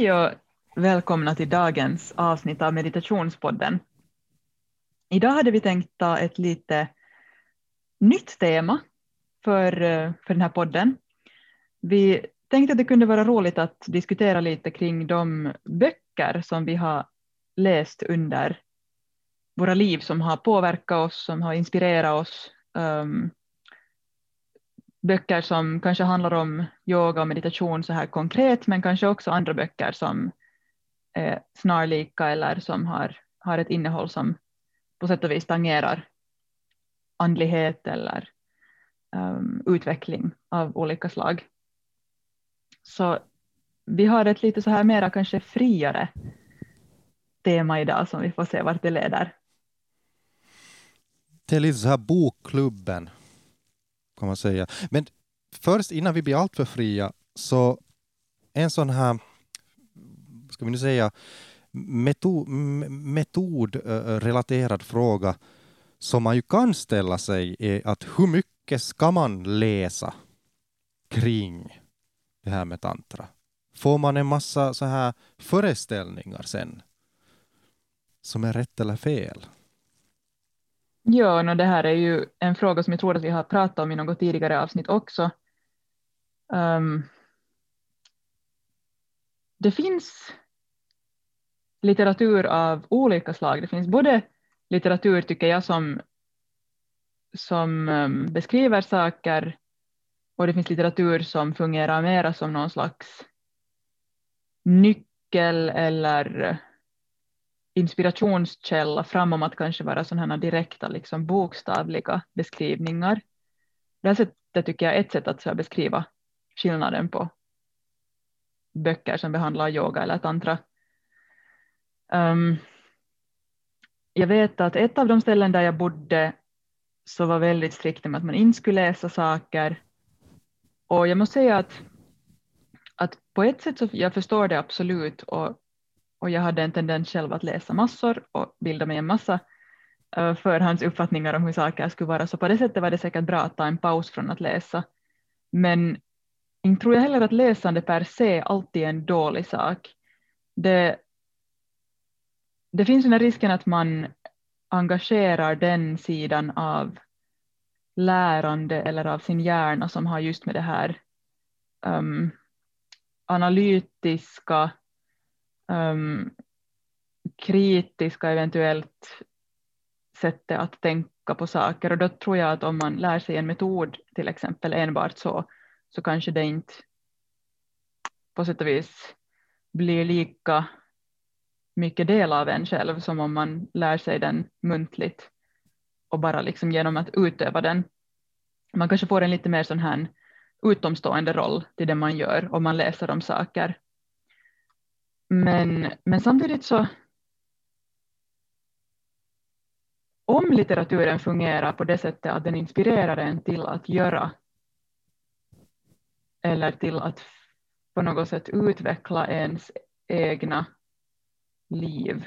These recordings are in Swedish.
Hej och välkomna till dagens avsnitt av Meditationspodden. Idag hade vi tänkt ta ett lite nytt tema för, för den här podden. Vi tänkte att det kunde vara roligt att diskutera lite kring de böcker som vi har läst under våra liv som har påverkat oss, som har inspirerat oss. Um, böcker som kanske handlar om yoga och meditation så här konkret, men kanske också andra böcker som är snarlika eller som har, har ett innehåll som på sätt och vis tangerar andlighet eller um, utveckling av olika slag. Så vi har ett lite så här mera kanske friare tema idag som vi får se vart det leder. Det är lite så här bokklubben kan man säga. Men först innan vi blir alltför fria så en sån här, ska vi nu säga, metod, metodrelaterad fråga som man ju kan ställa sig är att hur mycket ska man läsa kring det här med tantra? Får man en massa så här föreställningar sen som är rätt eller fel? Ja, no, det här är ju en fråga som jag tror att vi har pratat om i något tidigare avsnitt också. Um, det finns litteratur av olika slag. Det finns både litteratur, tycker jag, som, som um, beskriver saker och det finns litteratur som fungerar mera som någon slags nyckel eller inspirationskälla framom att kanske vara sådana direkta liksom bokstavliga beskrivningar. Det här sättet tycker jag är ett sätt att beskriva skillnaden på böcker som behandlar yoga eller tantra. Um, jag vet att ett av de ställen där jag bodde så var väldigt strikt med att man inte skulle läsa saker. Och jag måste säga att, att på ett sätt så jag förstår det absolut och och jag hade en tendens själv att läsa massor och bilda mig en massa eh, förhandsuppfattningar om hur saker skulle vara, så på det sättet var det säkert bra att ta en paus från att läsa. Men inte tror jag heller att läsande per se alltid är en dålig sak. Det, det finns den här risken att man engagerar den sidan av lärande eller av sin hjärna som har just med det här um, analytiska Ehm, um, kritiska eventuellt sättet att tänka på saker och då tror jag att om man lär sig en metod till exempel enbart så så kanske det inte på sätt och vis blir lika mycket del av en själv som om man lär sig den muntligt och bara liksom genom att utöva den. Man kanske får en lite mer sån här utomstående roll till det man gör om man läser om saker men, men samtidigt så om litteraturen fungerar på det sättet att den inspirerar en till att göra eller till att på något sätt utveckla ens egna liv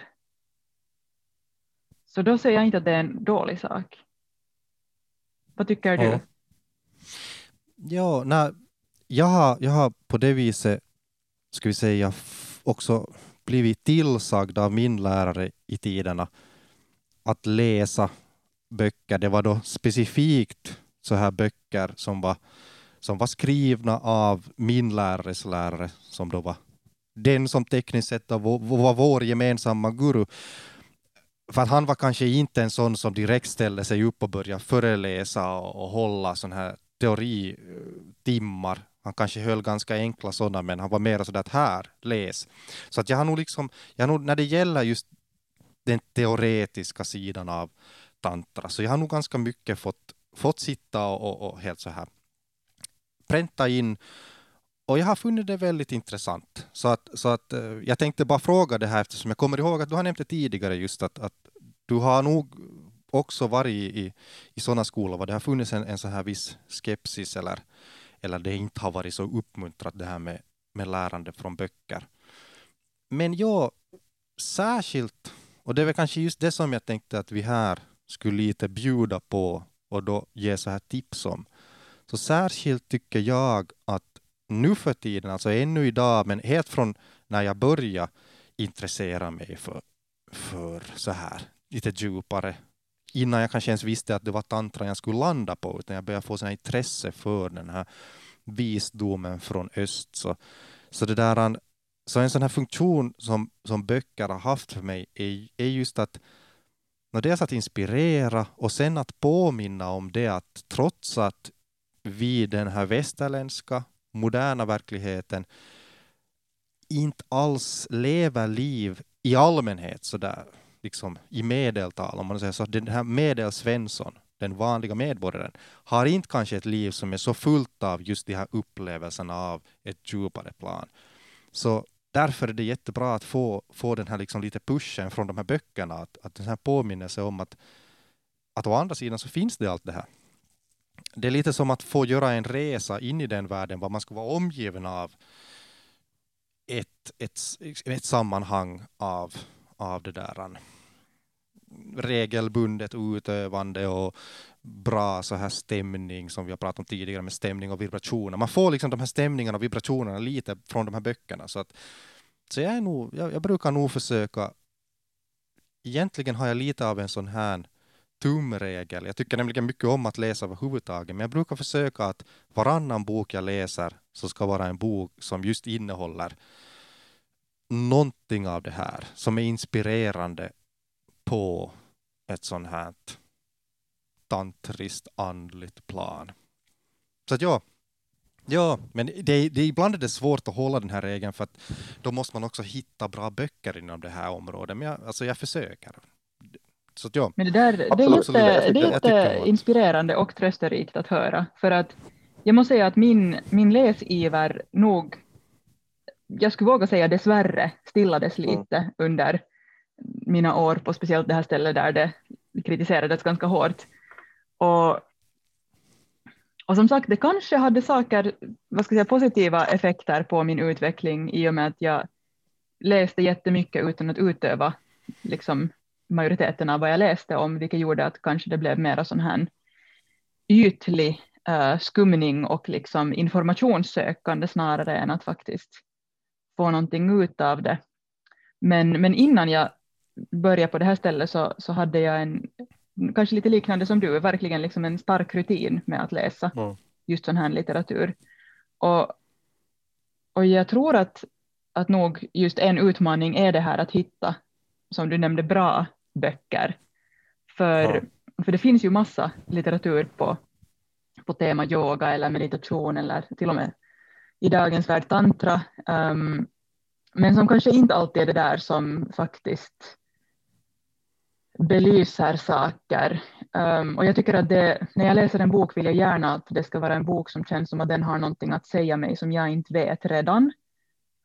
så då säger jag inte att det är en dålig sak. Vad tycker du? Ja, ja nej, jag, har, jag har på det viset, ska vi säga, också blivit tillsagd av min lärare i tiderna att läsa böcker. Det var då specifikt så här böcker som var, som var skrivna av min lärares lärare, som då var den som tekniskt sett var vår gemensamma guru. För att han var kanske inte en sån som direkt ställde sig upp och började föreläsa och, och hålla sån här teoritimmar eh, han kanske höll ganska enkla sådana, men han var mer sådär att här, läs. Så att jag har nog liksom, jag har nog, när det gäller just den teoretiska sidan av tantra, så jag har nog ganska mycket fått, fått sitta och, och, och helt så här pränta in och jag har funnit det väldigt intressant. Så att, så att eh, jag tänkte bara fråga det här eftersom jag kommer ihåg att du har nämnt det tidigare just att, att du har nog också varit i, i sådana skolor där det har funnits en, en så här viss skepsis eller, eller det inte har varit så uppmuntrat det här med, med lärande från böcker. Men jag särskilt, och det är väl kanske just det som jag tänkte att vi här skulle lite bjuda på och då ge så här tips om. Så särskilt tycker jag att nu för tiden, alltså ännu idag, men helt från när jag började intressera mig för, för så här lite djupare innan jag kanske ens visste att det var tantran jag skulle landa på, utan jag började få sån intresse för den här visdomen från öst. Så, så, det där, så en sån här funktion som, som böcker har haft för mig är, är just att dels att inspirera och sen att påminna om det att trots att vi den här västerländska moderna verkligheten inte alls lever liv i allmänhet så där liksom i medeltal, om man säger så, den här medelsvensson, den vanliga medborgaren, har inte kanske ett liv som är så fullt av just de här upplevelserna av ett djupare plan. Så därför är det jättebra att få, få den här liksom lite pushen från de här böckerna, att, att den här påminnelse om att, att å andra sidan så finns det allt det här. Det är lite som att få göra en resa in i den världen, vad man ska vara omgiven av ett, ett, ett sammanhang av, av det där regelbundet utövande och bra så här stämning som vi har pratat om tidigare med stämning och vibrationer. Man får liksom de här stämningarna och vibrationerna lite från de här böckerna. Så, att, så jag, är nog, jag, jag brukar nog försöka Egentligen har jag lite av en sån här tumregel. Jag tycker nämligen mycket om att läsa överhuvudtaget, men jag brukar försöka att varannan bok jag läser så ska vara en bok som just innehåller någonting av det här som är inspirerande på ett sånt här tantriskt andligt plan. Så att ja, ja men det, det, ibland är det svårt att hålla den här regeln för att då måste man också hitta bra böcker inom det här området. Men jag, alltså jag försöker. Så att ja, men det, där, det är jätte, det är jätteinspirerande och trösterikt att höra. För att jag måste säga att min, min läsiver nog, jag skulle våga säga dessvärre, stillades mm. lite mm. under mina år på speciellt det här stället där det kritiserades ganska hårt. Och, och som sagt, det kanske hade saker, vad ska jag säga, positiva effekter på min utveckling i och med att jag läste jättemycket utan att utöva liksom, majoriteten av vad jag läste om, vilket gjorde att kanske det blev mera sån här ytlig uh, skumning och liksom informationssökande snarare än att faktiskt få någonting ut av det. Men, men innan jag började på det här stället så, så hade jag en, kanske lite liknande som du, verkligen liksom en stark rutin med att läsa mm. just sån här litteratur. Och, och jag tror att, att nog just en utmaning är det här att hitta, som du nämnde, bra böcker. För, mm. för det finns ju massa litteratur på, på tema yoga eller meditation eller till och med i dagens värld tantra. Um, men som kanske inte alltid är det där som faktiskt belyser saker. Um, och jag tycker att det, när jag läser en bok vill jag gärna att det ska vara en bok som känns som att den har någonting att säga mig som jag inte vet redan.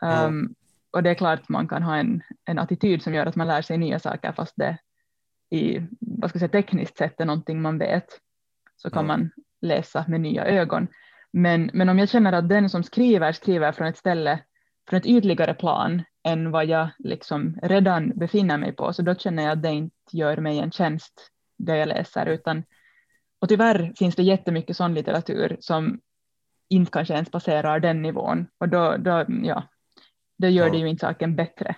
Um, mm. Och det är klart att man kan ha en, en attityd som gör att man lär sig nya saker fast det i, vad ska jag säga, tekniskt sett är någonting man vet så kan mm. man läsa med nya ögon. Men, men om jag känner att den som skriver skriver från ett ställe, från ett ytligare plan än vad jag liksom redan befinner mig på, så då känner jag att det inte gör mig en tjänst det jag läser, utan och tyvärr finns det jättemycket sån litteratur som inte kanske ens passerar den nivån och då, då, ja, då gör ja. det ju inte saken bättre.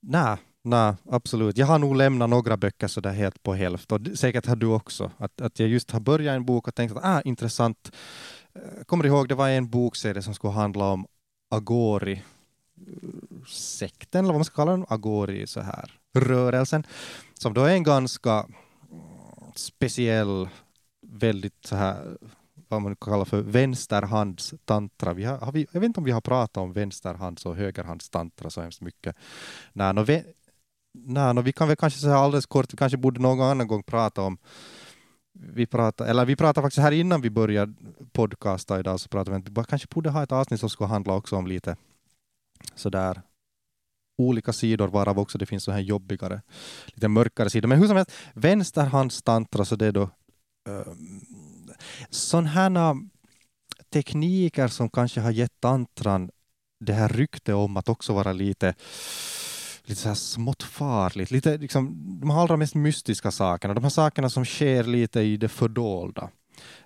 Nej, nej, absolut. Jag har nog lämnat några böcker så där helt på hälften och säkert har du också. Att, att jag just har börjat en bok och tänkt att ah, intressant. Jag kommer ihåg, det var en bokserie som skulle handla om Agori sekten, eller vad man ska kalla den, Agori så här, rörelsen, som då är en ganska speciell, väldigt så här vad man kallar för vänsterhandstantra. Vi har, har vi, jag vet inte om vi har pratat om vänsterhands och högerhandstantra så hemskt mycket. Nej, no, vi, nej, no, vi kan väl kanske säga alldeles kort, vi kanske borde någon annan gång prata om vi pratade, eller vi pratade faktiskt här innan vi började podcasta idag, så pratade vi att vi kanske borde ha ett avsnitt som skulle handla också om lite sådär olika sidor, varav också det finns så här jobbigare, lite mörkare sidor. Men hur som helst, vänsterhandstantra, så det är då ehm, uh, sådana här tekniker som kanske har gett tantran det här rykte om att också vara lite lite så här smått farligt, lite liksom de allra mest mystiska sakerna, de här sakerna som sker lite i det fördolda.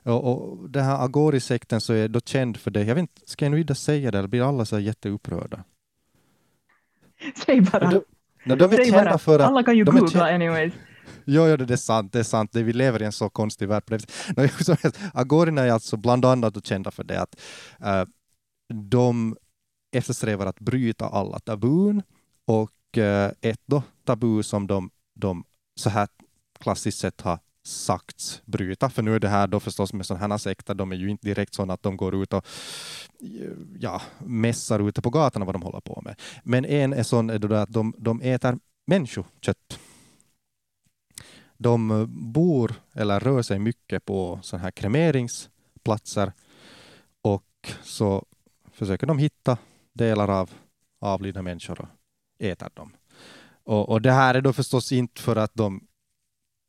Och, och den här Agori-sekten så är då känd för det. Jag vet inte, ska jag nu inte säga det eller blir alla så här jätteupprörda? Säg bara. De, de, de är kända för att... Alla kan ju googla anyways. Jo, jo, det är sant, det är sant. Det, vi lever i en så konstig värld. No, Agorierna är alltså bland annat kända för det att uh, de eftersträvar att bryta alla tabun och Eh, ett då tabu som de, de så här klassiskt sett har sagts bryta. För nu är det här då förstås med sådana här sekter, de är ju inte direkt sådana att de går ut och ja, mässar ute på gatorna vad de håller på med. Men en är sån är då att de, de äter människokött. De eh, bor eller rör sig mycket på sådana här kremeringsplatser och så försöker de hitta delar av avlidna människor äter dem. Och, och det här är då förstås inte för att de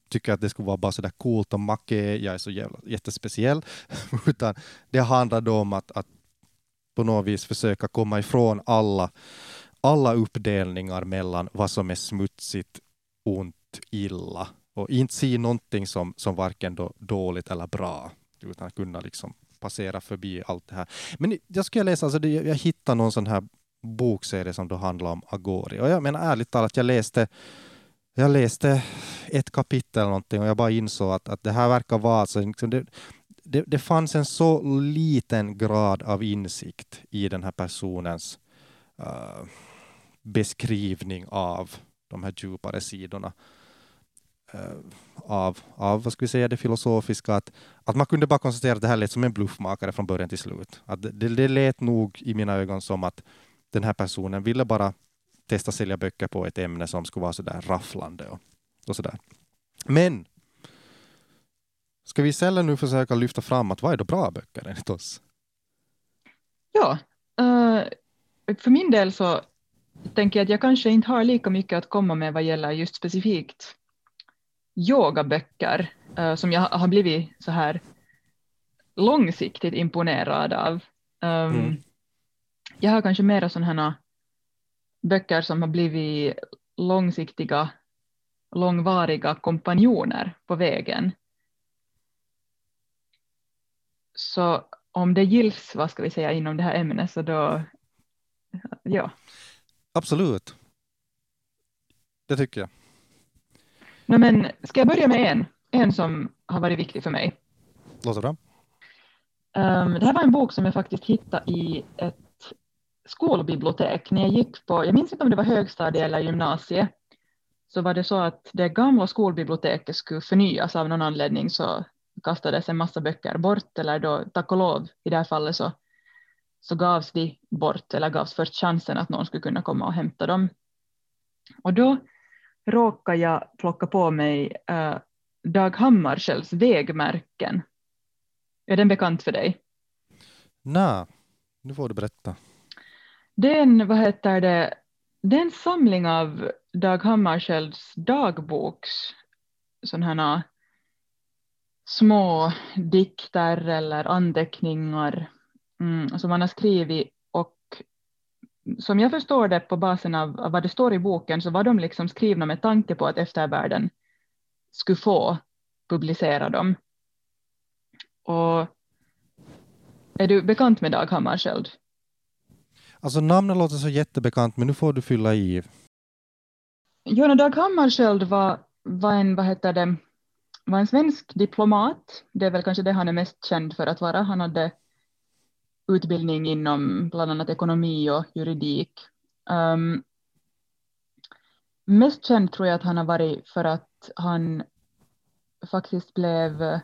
tycker att det skulle vara bara så där coolt och macke, jag är så jävla, jättespeciell, utan det handlar då om att, att på något vis försöka komma ifrån alla, alla uppdelningar mellan vad som är smutsigt, ont, illa och inte se någonting som, som varken då dåligt eller bra, utan kunna liksom passera förbi allt det här. Men jag skulle läsa, alltså det, jag hittade någon sån här bokserie som då handlar om Agori och jag menar ärligt talat, jag läste jag läste ett kapitel någonting och jag bara insåg att, att det här verkar vara så liksom det, det, det fanns en så liten grad av insikt i den här personens uh, beskrivning av de här djupare sidorna uh, av, av, vad ska vi säga, det filosofiska, att, att man kunde bara konstatera att det här lät som en bluffmakare från början till slut. Att det, det lät nog i mina ögon som att den här personen ville bara testa sälja böcker på ett ämne som skulle vara så där rafflande och, och så där. Men ska vi istället nu försöka lyfta fram att vad är då bra böcker enligt oss? Ja, uh, för min del så tänker jag att jag kanske inte har lika mycket att komma med vad gäller just specifikt yogaböcker uh, som jag har blivit så här långsiktigt imponerad av. Um, mm. Jag har kanske mera sådana böcker som har blivit långsiktiga, långvariga kompanjoner på vägen. Så om det gills, vad ska vi säga, inom det här ämnet så då, ja. Absolut. Det tycker jag. No, men ska jag börja med en, en som har varit viktig för mig. Låter bra. Um, det här var en bok som jag faktiskt hittade i ett skolbibliotek. När jag gick på, jag minns inte om det var högstadie eller gymnasie, så var det så att det gamla skolbiblioteket skulle förnyas av någon anledning så kastades en massa böcker bort eller då tack och lov i det här fallet så, så gavs de bort eller gavs först chansen att någon skulle kunna komma och hämta dem. Och då råkade jag plocka på mig äh, Dag Hammarskjölds vägmärken. Är den bekant för dig? Nej, nu får du berätta. Det är en, vad heter det, den samling av Dag Hammarskjölds dagboks sådana äh, små dikter eller anteckningar mm, som han har skrivit och som jag förstår det på basen av, av vad det står i boken så var de liksom skrivna med tanke på att eftervärlden skulle få publicera dem. Och är du bekant med Dag Hammarskjöld? Alltså namnet låter så jättebekant, men nu får du fylla i. Jonna Dag Hammarskjöld var, var en, vad heter det, var en svensk diplomat. Det är väl kanske det han är mest känd för att vara. Han hade utbildning inom bland annat ekonomi och juridik. Um, mest känd tror jag att han har varit för att han faktiskt blev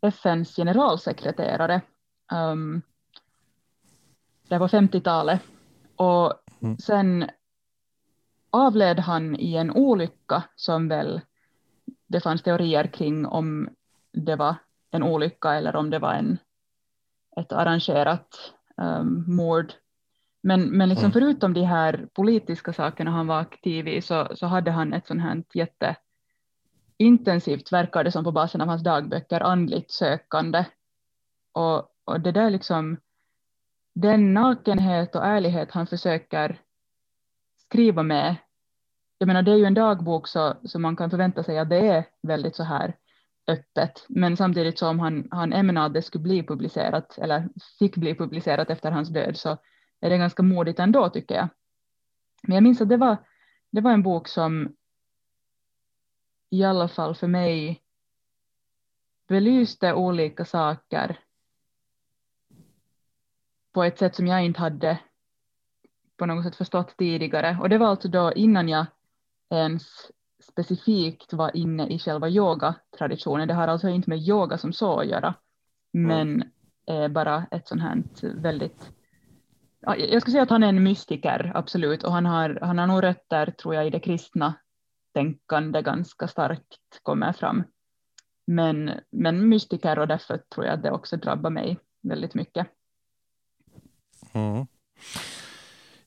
FNs generalsekreterare. Um, det var 50-talet. Och Mm. sen avled han i en olycka som väl det fanns teorier kring om det var en olycka eller om det var en, ett arrangerat um, mord. Men, men liksom Mm. förutom de här politiska sakerna han var aktiv i så, så hade han ett sånt här jätteintensivt, verkar det som på basen av hans dagböcker, andligt sökande. Och, och det där liksom, den nakenhet och ärlighet han försöker skriva med, jag menar det är ju en dagbok så, så man kan förvänta sig att det är väldigt så här öppet, men samtidigt som han, han ämnade att det skulle bli publicerat, eller fick bli publicerat efter hans död, så är det ganska modigt ändå tycker jag. Men jag minns att det var, det var en bok som i alla fall för mig belyste olika saker på ett sätt som jag inte hade på något sätt förstått tidigare. Och det var alltså då innan jag ens specifikt var inne i själva yogatraditionen. Det har alltså inte med yoga som så att göra, men är bara ett sånt här väldigt Ja, jag skulle säga att han är en mystiker, absolut, och han har, han har nog rötter, tror jag, i det kristna tänkande ganska starkt kommer fram. Men, men mystiker och därför tror jag att det också drabbar mig väldigt mycket. Mm.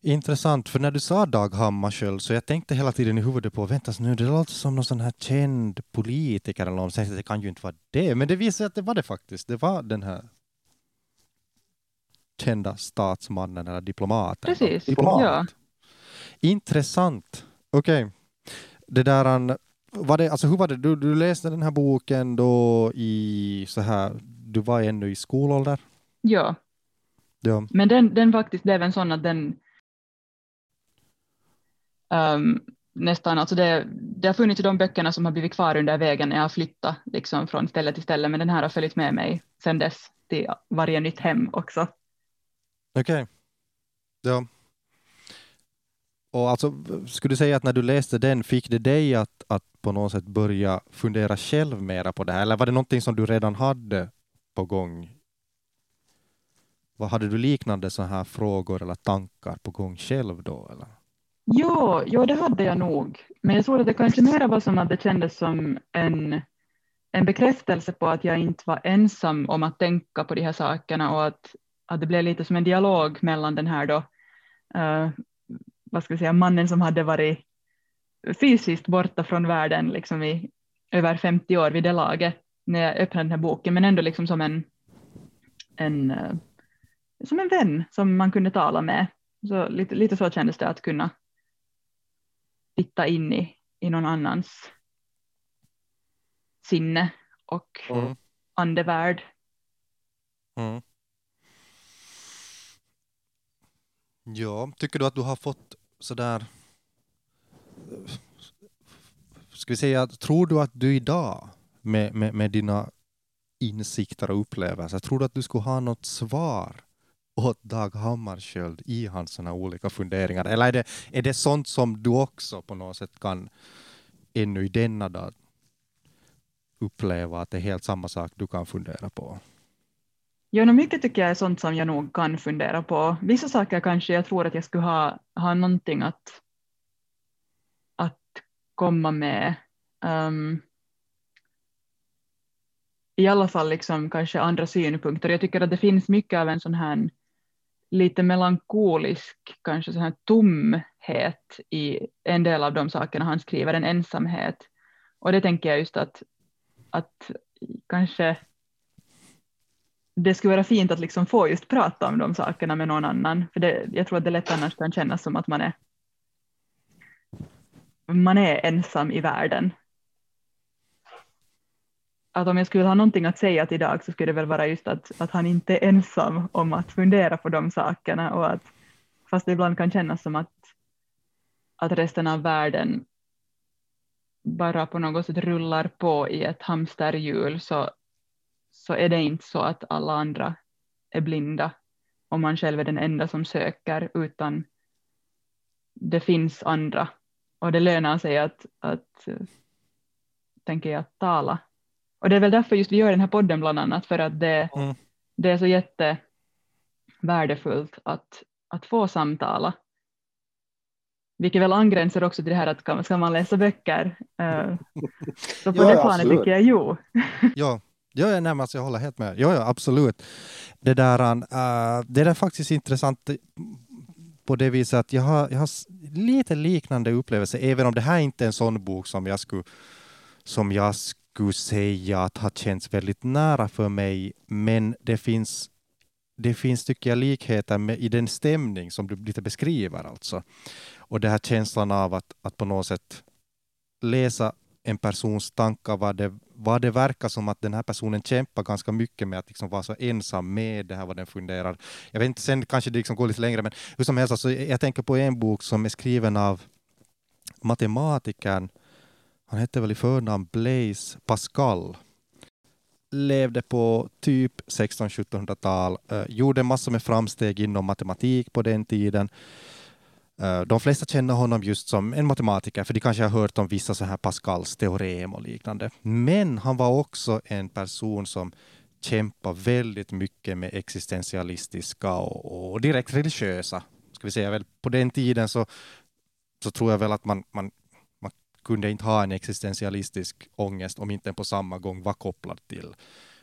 Intressant, för när du sa Dag Hammarskjöld så jag tänkte hela tiden i huvudet på, vänta nu, det låter som någon sån här känd politiker eller tänkte, det kan ju inte vara det, men det visade sig att det var det faktiskt, det var den här kända statsmannen eller diplomaten. Precis, Diplomat. ja. Intressant. Okej. Det där, var det, alltså hur var det, du, du läste den här boken då i så här, du var ännu i skolålder? Ja, Ja. men den, den faktiskt blev en sån att den ehm, nästan, alltså det, det har funnits de böckerna som har blivit kvar under vägen när jag har flyttat liksom från ställe till ställe, men den här har följt med mig sedan dess till varje nytt hem också. Okej. Ja. Och alltså, skulle du säga att när du läste den, fick det dig att, att på något sätt börja fundera själv mera på det här? Eller var det någonting som du redan hade på gång? Vad Hade du liknande så här frågor eller tankar på gång själv då? Eller? Jo, jo, det hade jag nog. Men jag tror att det kanske mer var som att det kändes som en, en bekräftelse på att jag inte var ensam om att tänka på de här sakerna och att, att det blev lite som en dialog mellan den här då, uh, vad ska jag säga, mannen som hade varit fysiskt borta från världen liksom i över 50 år vid det laget när jag öppnade den här boken, men ändå liksom som en, en, eh, som en vän som man kunde tala med. Så lite, lite så kändes det att kunna titta in i, i någon annans sinne och Mm. andevärld. Mm. Ja, tycker du att du har fått sådär... Ska vi säga, tror du att du idag med, med, med dina insikter och upplevelser, tror du att du skulle ha något svar åt Dag Hammarskjöld i hans såna olika funderingar? Eller är det, är det sånt som du också på något sätt kan ännu i denna dag uppleva att det är helt samma sak du kan fundera på? Ja, mycket tycker jag är sånt som jag nog kan fundera på. Vissa saker kanske jag tror att jag skulle ha, ha någonting att, att komma med. Um, I alla fall liksom kanske andra synpunkter. Jag tycker att det finns mycket av en sån här lite melankolisk, kanske sån här tomhet i en del av de sakerna han skriver, en ensamhet. Och det tänker jag just att, att kanske det skulle vara fint att liksom få just prata om de sakerna med någon annan. För det, jag tror att det lätt annars kan kännas som att man är, man är ensam i världen. Att om jag skulle ha någonting att säga till Dag så skulle det väl vara just att, att han inte är ensam om att fundera på de sakerna och att fast det ibland kan kännas som att, att resten av världen bara på något sätt rullar på i ett hamsterhjul så, så är det inte så att alla andra är blinda och man själv är den enda som söker utan det finns andra. Och det lönar sig att, att eh, tänker jag, tala. Och det är väl därför just vi gör den här podden bland annat, för att det, Mm. det är så jättevärdefullt att, att få samtala. Vilket väl angränsar också till det här att ska, ska man läsa böcker? Eh, så på Ja, det planet absolut. tycker jag jo. Ja, ja, ja nej, alltså jag håller helt med. Ja, ja, absolut. Det där, uh, det där är faktiskt intressant på det viset att jag har, jag har lite liknande upplevelse, även om det här inte är en sån bok som jag skulle, som jag skulle säga att har känts väldigt nära för mig. Men det finns, det finns tycker jag, likheter med, i den stämning som du lite beskriver alltså. Och den här känslan av att, att på något sätt läsa en persons tankar, vad det, vad det verkar som att den här personen kämpar ganska mycket med att liksom vara så ensam med det här, vad den funderar. Jag vet inte, sen kanske det liksom går lite längre, men hur som helst, alltså, jag tänker på en bok som är skriven av matematikern, han hette väl i förnamn Blaise Pascal, levde på typ 1600-1700-tal, eh, gjorde massor med framsteg inom matematik på den tiden. Eh, De flesta känner honom just som en matematiker, för de kanske har hört om vissa så här Pascals teorem och liknande. Men han var också en person som kämpade väldigt mycket med existentialistiska och, och direkt religiösa. Ska vi säga väl, på den tiden så, så tror jag väl att man, man, man kunde inte ha en existentialistisk ångest om inte den på samma gång var kopplad till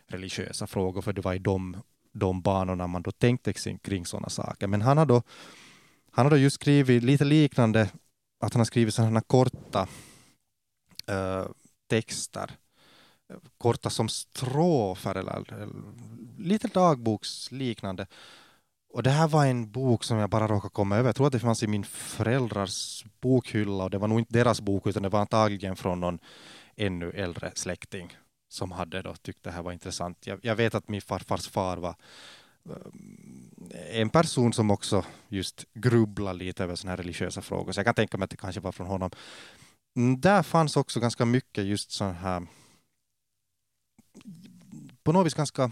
religiösa frågor, för det var i de, de banorna man då tänkte kring, sådana saker. Men han har då han har då just skrivit lite liknande, att han har skrivit sådana korta eh, texter, korta som strofer eller, eller lite dagboksliknande. Och det här var en bok som jag bara råkade komma över. Jag tror att det fanns i min föräldrars bokhylla och det var nog inte deras bok utan det var antagligen från någon ännu äldre släkting som hade då tyckt det här var intressant. Jag, jag vet att min farfars far var eh, en person som också just grubblar lite över sådana här religiösa frågor. Så jag kan tänka mig att det kanske var från honom. Mm, där fanns också ganska mycket just sån här på något vis ganska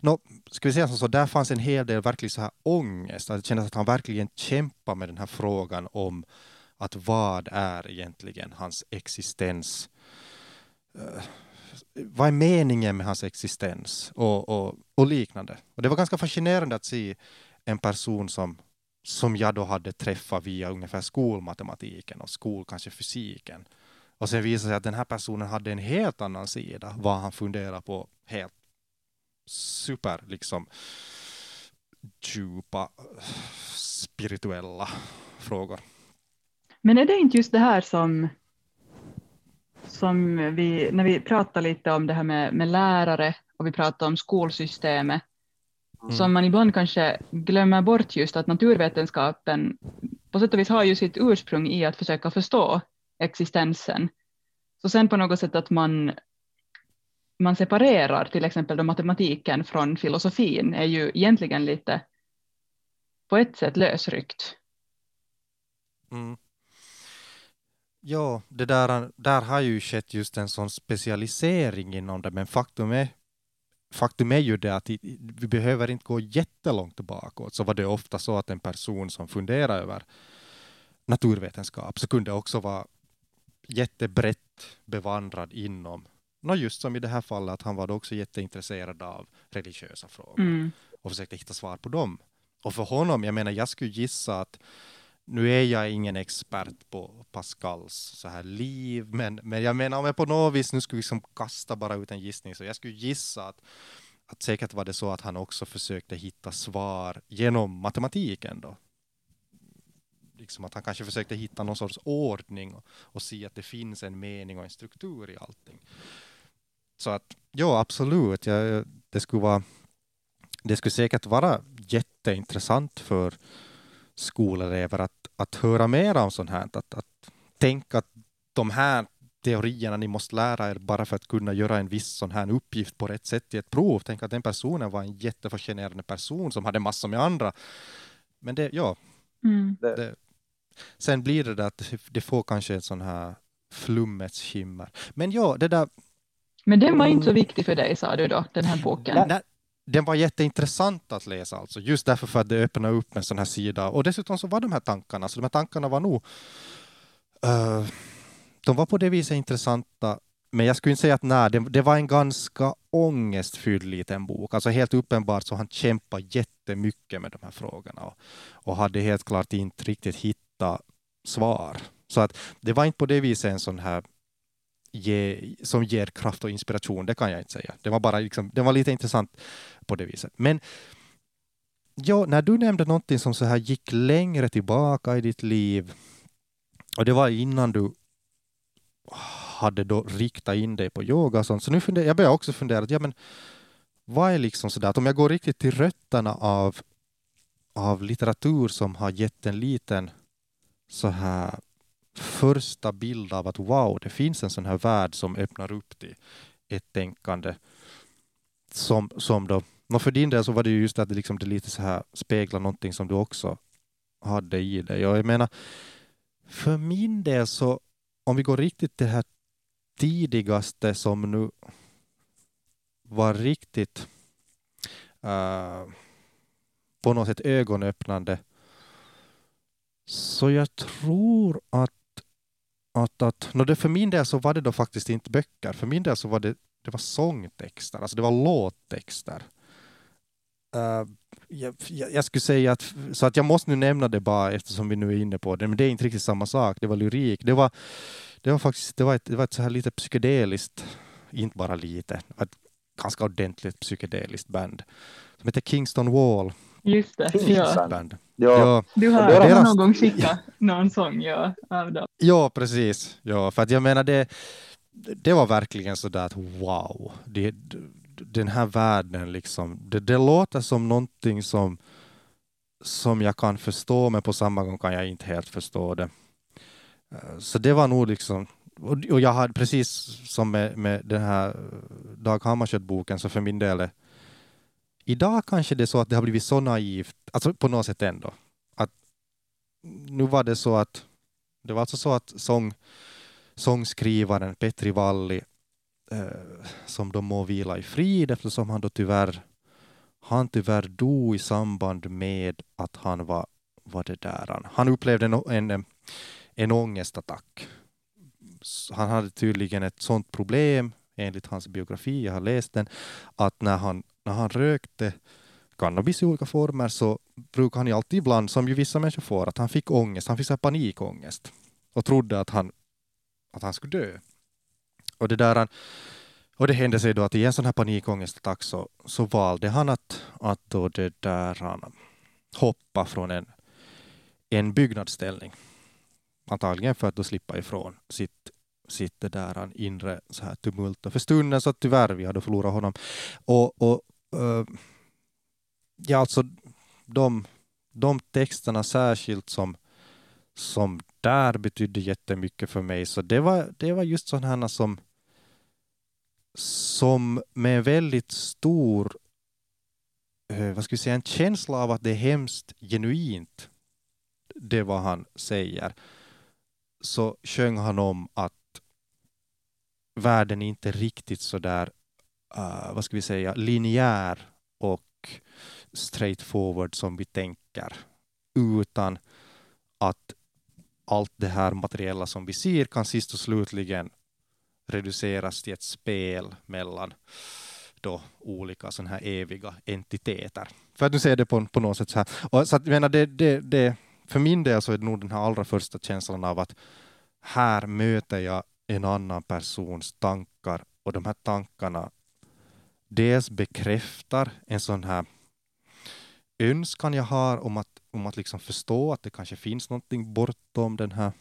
Nå, ska vi säga som så, där fanns en hel del verklig så här ångest. Att det kändes att han verkligen kämpar med den här frågan om att vad är egentligen hans existens? Eh, vad är meningen med hans existens? Och, och, och liknande. Och det var ganska fascinerande att se en person som, som jag då hade träffat via ungefär skolmatematiken och skol, kanske fysiken. Och sen visade sig att den här personen hade en helt annan sida, vad han funderar på helt super, liksom djupa spirituella frågor. Men är det inte just det här som, som vi, när vi pratar lite om det här med, med lärare och vi pratar om skolsystemet, Mm. som man ibland kanske glömmer bort just att naturvetenskapen på sätt och vis har ju sitt ursprung i att försöka förstå existensen. Så sen på något sätt att man, man separerar till exempel då matematiken från filosofin är ju egentligen lite på ett sätt lösryckt. Mm. Ja, det där, där har ju skett just en sån specialisering inom det, men faktum är, faktum är ju det att vi behöver inte gå jättelångt bakåt, Så var det ofta så att en person som funderar över naturvetenskap så kunde också vara jättebrett bevandrad inom, nå just som i det här fallet, att han var då också jätteintresserad av religiösa frågor Mm. och försökte hitta svar på dem. Och för honom, jag menar, jag skulle gissa att nu är jag ingen expert på Pascals så här liv, men, men jag menar om jag på något vis nu skulle liksom kasta bara ut en gissning, så jag skulle gissa att, att säkert var det så att han också försökte hitta svar genom matematiken då. Liksom att han kanske försökte hitta någon sorts ordning och, och se att det finns en mening och en struktur i allting. Så att ja, absolut, jag, det skulle vara det skulle säkert vara jätteintressant för skolelever att, att höra mer om sånt här. Att, att tänka att de här teorierna ni måste lära er bara för att kunna göra en viss sån här uppgift på rätt sätt i ett prov. Tänk att den personen var en jättefascinerande person som hade massor med andra. Men det, ja, Mm. det, sen blir det där att det får kanske en sån här flummets skimmer. Men ja, det där Men den var inte så viktig för dig, sa du då, den här boken? Nej, den var jätteintressant att läsa alltså, just därför för att det öppnar upp en sån här sida. Och dessutom så var de här tankarna, så de här tankarna var nog, eh, de var på det viset intressanta men jag skulle inte säga att nej, det, det var en ganska ångestfylld liten bok. Alltså helt uppenbart så han kämpade jättemycket med de här frågorna och, och hade helt klart inte riktigt hittat svar. Så att det var inte på det viset en sån här ge, som ger kraft och inspiration, det kan jag inte säga. Det var bara liksom, det var lite intressant på det viset. Men ja, när du nämnde någonting som så här gick längre tillbaka i ditt liv och det var innan du hade då riktat in dig på yoga och sånt. Så nu funder, jag börjar också fundera, ja men vad är liksom sådär, att om jag går riktigt till rötterna av, av litteratur som har gett en liten så här första bild av att wow, det finns en sån här värld som öppnar upp till ett tänkande som, som då, och för din del så var det ju just att det, liksom, det lite så här speglar någonting som du också hade i dig. Och jag menar, för min del så, om vi går riktigt till det här tidigaste som nu var riktigt uh, på något sätt ögonöppnande. Så jag tror att, att, att no det för min del så var det då faktiskt inte böcker. För min del så var det, det var sångtexter, alltså det var låttexter. Uh, jag, jag, skulle säga att, så att jag måste nu nämna det bara eftersom vi nu är inne på det, men det är inte riktigt samma sak. Det var lyrik. Det var, det var faktiskt det var ett, det var ett så här lite psykedeliskt, inte bara lite, ett ganska ordentligt psykedeliskt band som heter Kingston Wall. Just det, ja. Band. Ja. ja. Du har, deras... har någon gång skickat någon sång ja, av dem. Ja, precis. Ja, för att jag menar det, det var verkligen så där att wow, det, den här världen liksom, det, det låter som någonting som som jag kan förstå, men på samma gång kan jag inte helt förstå det. Eh, så det var nog liksom, och jag hade precis som med, med den här Dag Hammarskjöld-boken, så för min del är Idag kanske det är så att det har blivit så naivt, alltså på något sätt ändå, att nu var det så att det var alltså så att sång, sångskrivaren Petri Valli, eh, som då må vila i frid eftersom han då tyvärr han tyvärr dog i samband med att han var, var det där, han upplevde en, en en ångestattack. Han hade tydligen ett sånt problem, enligt hans biografi, jag har läst den, att när han, när han rökte cannabis i olika former så brukade han ju alltid ibland, som ju vissa människor får, att han fick ångest, han fick så här panikångest och trodde att han, att han skulle dö. Och det där och det hände sig då att i en sån här panikångestattack så, så valde han att, att då det där han hoppa från en, en byggnadsställning antagligen för att då slippa ifrån sitt sitt det där inre så här tumult. Och för stunden så tyvärr vi hade förlorat honom. Och, och Eh, ja, alltså de, de texterna särskilt som, som där betydde jättemycket för mig. Så det var, det var just sådana som, som med väldigt stor, uh, vad ska vi säga, en känsla av att det är hemskt genuint, det vad han säger så sjöng han om att världen är inte riktigt så där, uh, vad ska vi säga, linjär och straightforward som vi tänker, utan att allt det här materiella som vi ser kan sist och slutligen reduceras till ett spel mellan då olika sådana här eviga entiteter. För att nu säger det på, på något sätt så här. Och så att, jag menar, det, det, det, för min del så är det nog den här allra första känslan av att här möter jag en annan persons tankar och de här tankarna dels bekräftar en sån här önskan jag har om att, om att liksom förstå att det kanske finns någonting bortom den här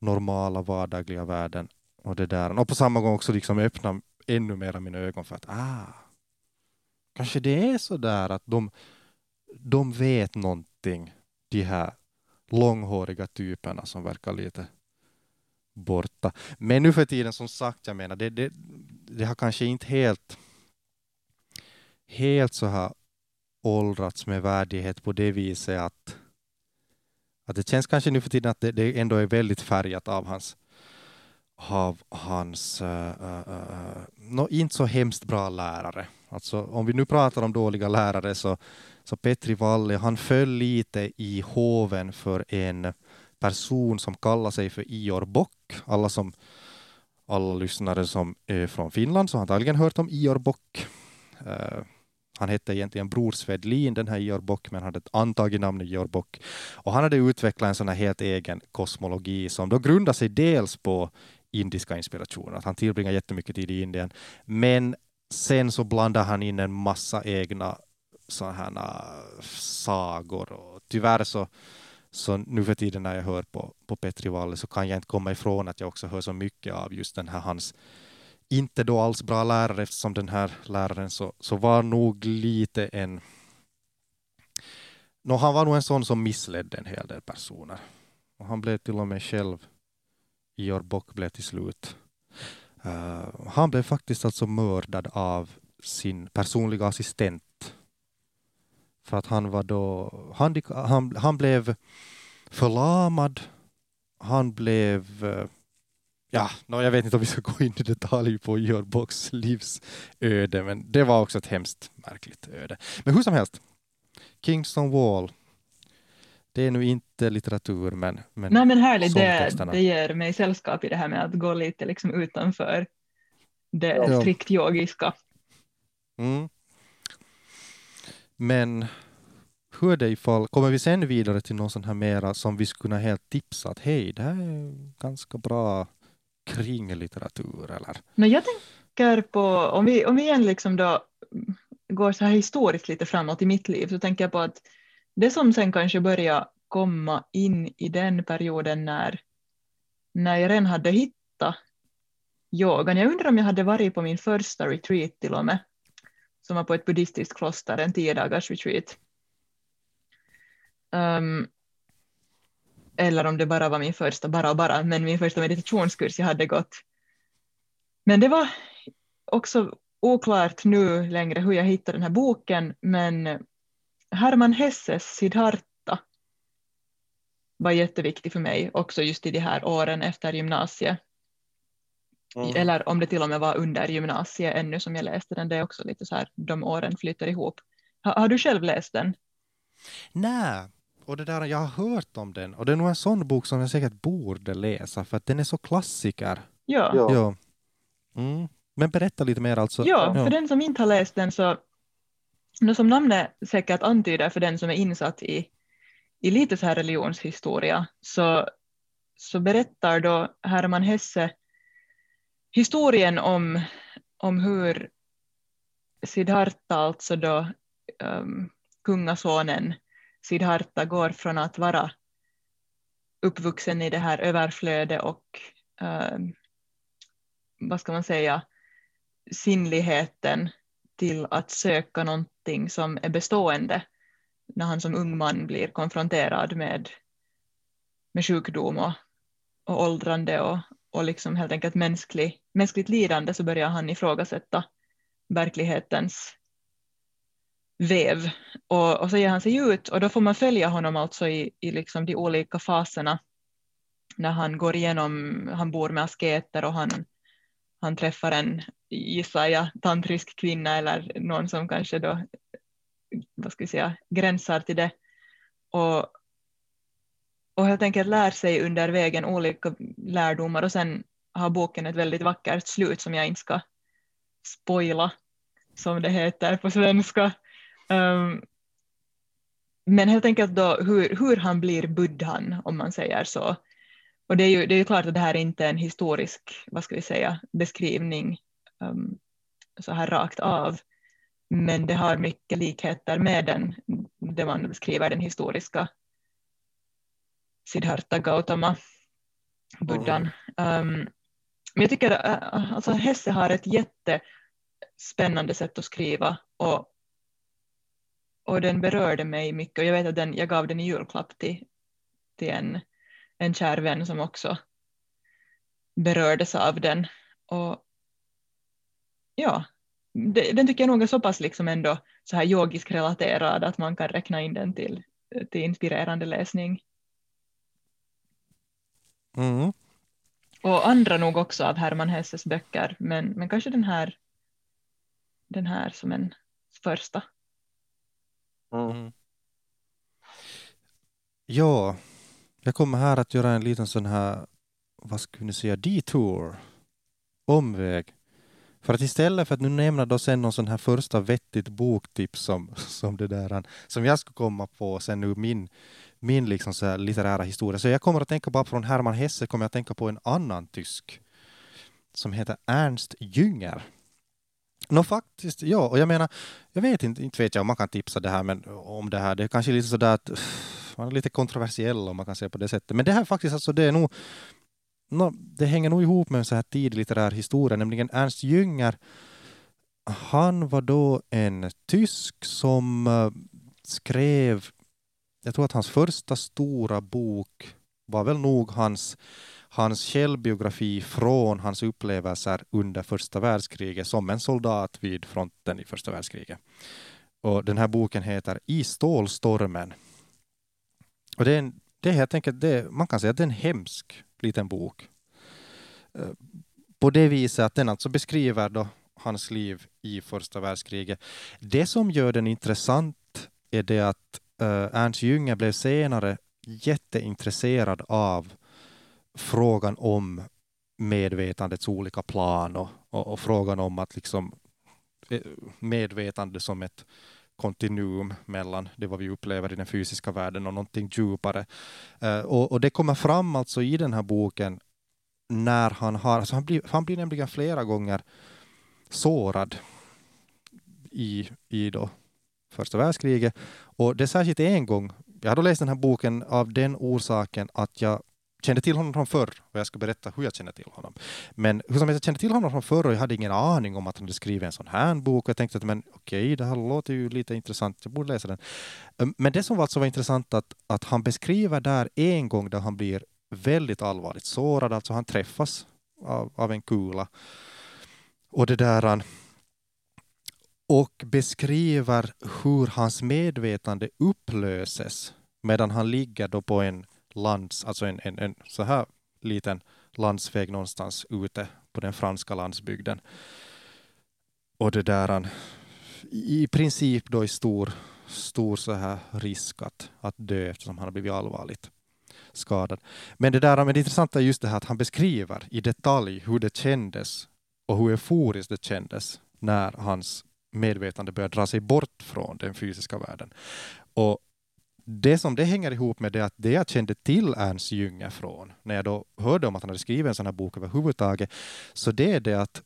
normala vardagliga världen och det där. Och på samma gång också liksom öppna ännu mer mina ögon för att ah, kanske det är så där att de, de vet någonting de här långhåriga typerna som verkar lite borta. Men nu för tiden, som sagt, jag menar, det, det, det har kanske inte helt, helt så här åldrats med värdighet på det viset att, att det känns kanske nu för tiden att det, det ändå är väldigt färgat av hans av hans eh, eh, eh, uh, uh, uh, no, inte så hemskt bra lärare. Alltså, om vi nu pratar om dåliga lärare så så Petri Valle, han föll lite i hoven för en person som kallar sig för Ior Bock. Alla som alla lyssnare som är från Finland så har antagligen hört om Ior Bock. Han hette egentligen Bror Svedlin, den här Georg Bock, men hade ett antaget namn Georg Bock. Och han hade utvecklat en sån här helt egen kosmologi som då grundar sig dels på indiska inspirationer, att han tillbringar jättemycket tid i Indien, men sen så blandar han in en massa egna sådana här äh, sagor och tyvärr så så nu för tiden när jag hör på, på Petri Valle så kan jag inte komma ifrån att jag också hör så mycket av just den här hans inte då alls bra lärare eftersom den här läraren så, så var nog lite en no, han var nog en sån som missledde en hel del personer. Och han blev till och med själv Georg Bock blev till slut. Uh, han blev faktiskt alltså mördad av sin personliga assistent. För att han var då, han, han, han blev förlamad, han blev uh, ja, no, jag vet inte om vi ska gå in i detalj på Georg Bocks livsöde, men det var också ett hemskt märkligt öde. Men hur som helst, Kingston Wall, det är nu inte litteratur, men, men Nej, men härligt, det, det ger mig sällskap i det här med att gå lite liksom utanför det ja. strikt yogiska. Mm. Men hur är det ifall, kommer vi sen vidare till någon sån här mera som vi skulle kunna helt tipsa att hej, det här är ganska bra kringlitteratur eller? Men jag tänker på, om vi, om vi igen liksom då går så här historiskt lite framåt i mitt liv så tänker jag på att det som sen kanske börjar komma in i den perioden när, när jag redan hade hittat yogan. Jag undrar om jag hade varit på min första retreat till och med, som var på ett buddhistiskt kloster, en tio dagars retreat. Um, eller om det bara var min första, bara och bara, men min första meditationskurs jag hade gått. Men det var också oklart nu längre hur jag hittade den här boken, men Herman Hesses Siddhartha var jätteviktig för mig också just i de här åren efter gymnasiet. Mm. Eller om det till och med var under gymnasiet ännu som jag läste den, det är också lite så här, de åren flyter ihop. Har, har du själv läst den? Nej, och det där, jag har hört om den och det är nog en sån bok som jag säkert borde läsa för att den är så klassiker. Ja. ja. Mm. Men berätta lite mer alltså. Ja, ja, för den som inte har läst den så, som namnet säkert antyder för den som är insatt i, i lite så här religionshistoria, så, så berättar då Herman Hesse historien om, om hur Siddhartha, alltså då um, kungasonen, Siddhartha går från att vara uppvuxen i det här överflödet och eh, vad ska man säga, sinnligheten till att söka någonting som är bestående när han som ung man blir konfronterad med, med sjukdom och, och åldrande och, och liksom helt enkelt mänsklig, mänskligt lidande så börjar han ifrågasätta verklighetens väv. Och, och så ger han sig ut och då får man följa honom alltså i, i liksom de olika faserna när han går igenom, han bor med asketer och han, han träffar en, gissar jag, tantrisk kvinna eller någon som kanske då, vad ska vi säga, gränsar till det. Och, och helt enkelt lär sig under vägen olika lärdomar och sen har boken ett väldigt vackert slut som jag inte ska spoila, som det heter på svenska. Um, men helt enkelt då hur, hur han blir buddhan, om man säger så. Och det är ju, det är ju klart att det här är inte en historisk, vad ska vi säga, beskrivning um, så här rakt av. Men det har mycket likheter med den, det man beskriver den historiska Siddhartha Gautama, buddhan. Um, men jag tycker uh, alltså Hesse har ett jättespännande sätt att skriva och och den berörde mig mycket och jag vet att den, jag gav den i julklapp till, till en, en kär vän som också berördes av den. Och ja, det, den tycker jag nog är så pass liksom ändå så här yogisk relaterad att man kan räkna in den till, till inspirerande läsning. Mm. Och andra nog också av Herman Hesses böcker, men, men kanske den här, den här som en första. Mm. mm. Ja, jag kommer här att göra en liten sån här, vad skulle ni säga, detour omväg. För att istället för att nu nämna då sen någon sån här första vettigt boktips som, som det där, som jag skulle komma på sen nu min, min liksom så här litterära historia. Så jag kommer att tänka bara från Hermann Hesse kommer jag att tänka på en annan tysk som heter Ernst Jünger. Nå faktiskt, ja, och jag menar, jag vet inte, inte vet jag om man kan tipsa det här, men om det här, det är kanske lite sådär att man är lite kontroversiell om man kan säga på det sättet. Men det här faktiskt, alltså det är nog, no, det hänger nog ihop med en så här tidig litterär historia, nämligen Ernst Jünger. Han var då en tysk som eh, skrev, jag tror att hans första stora bok var väl nog hans hans självbiografi från hans upplevelser under första världskriget som en soldat vid fronten i första världskriget. Och den här boken heter I stålstormen. Och det är, en, det är helt enkelt, det, man kan säga att det är en hemsk liten bok. Eh, på det viset att den alltså beskriver då hans liv i första världskriget. Det som gör den intressant är det att eh, Ernst Jünger blev senare jätteintresserad av frågan om medvetandets olika plan och, och, och, frågan om att liksom eh, medvetande som ett kontinuum mellan det vad vi upplever i den fysiska världen och någonting djupare. Eh, och, och, det kommer fram alltså i den här boken när han har, alltså han blir, han blir nämligen flera gånger sårad i, i då första världskriget. Och det är särskilt en gång, jag hade läst den här boken av den orsaken att jag kände till honom från förr och jag ska berätta hur jag känner till honom. Men hur som helst, jag kände till honom från förr och jag hade ingen aning om att han hade skrivit en sån här bok. Jag tänkte att men okej, det här låter ju lite intressant, jag borde läsa den. Ehm, men det som alltså var intressant att, att han beskriver där en gång där han blir väldigt allvarligt sårad, alltså han träffas av, av en kula. Och det där han och beskriver hur hans medvetande upplöses medan han ligger då på en lands, alltså en, en, en så här liten landsväg någonstans ute på den franska landsbygden. Och det där i princip då i stor, stor så här risk att, att dö eftersom han har blivit allvarligt skadad. Men det där men det intressanta är just det här att han beskriver i detalj hur det kändes och hur euforiskt det kändes när hans medvetande började dra sig bort från den fysiska världen. Och det som det hänger ihop med det att det jag kände till Ernst Jünger från, när jag då hörde om att han hade skrivit en sån här bok överhuvudtaget, så det är det att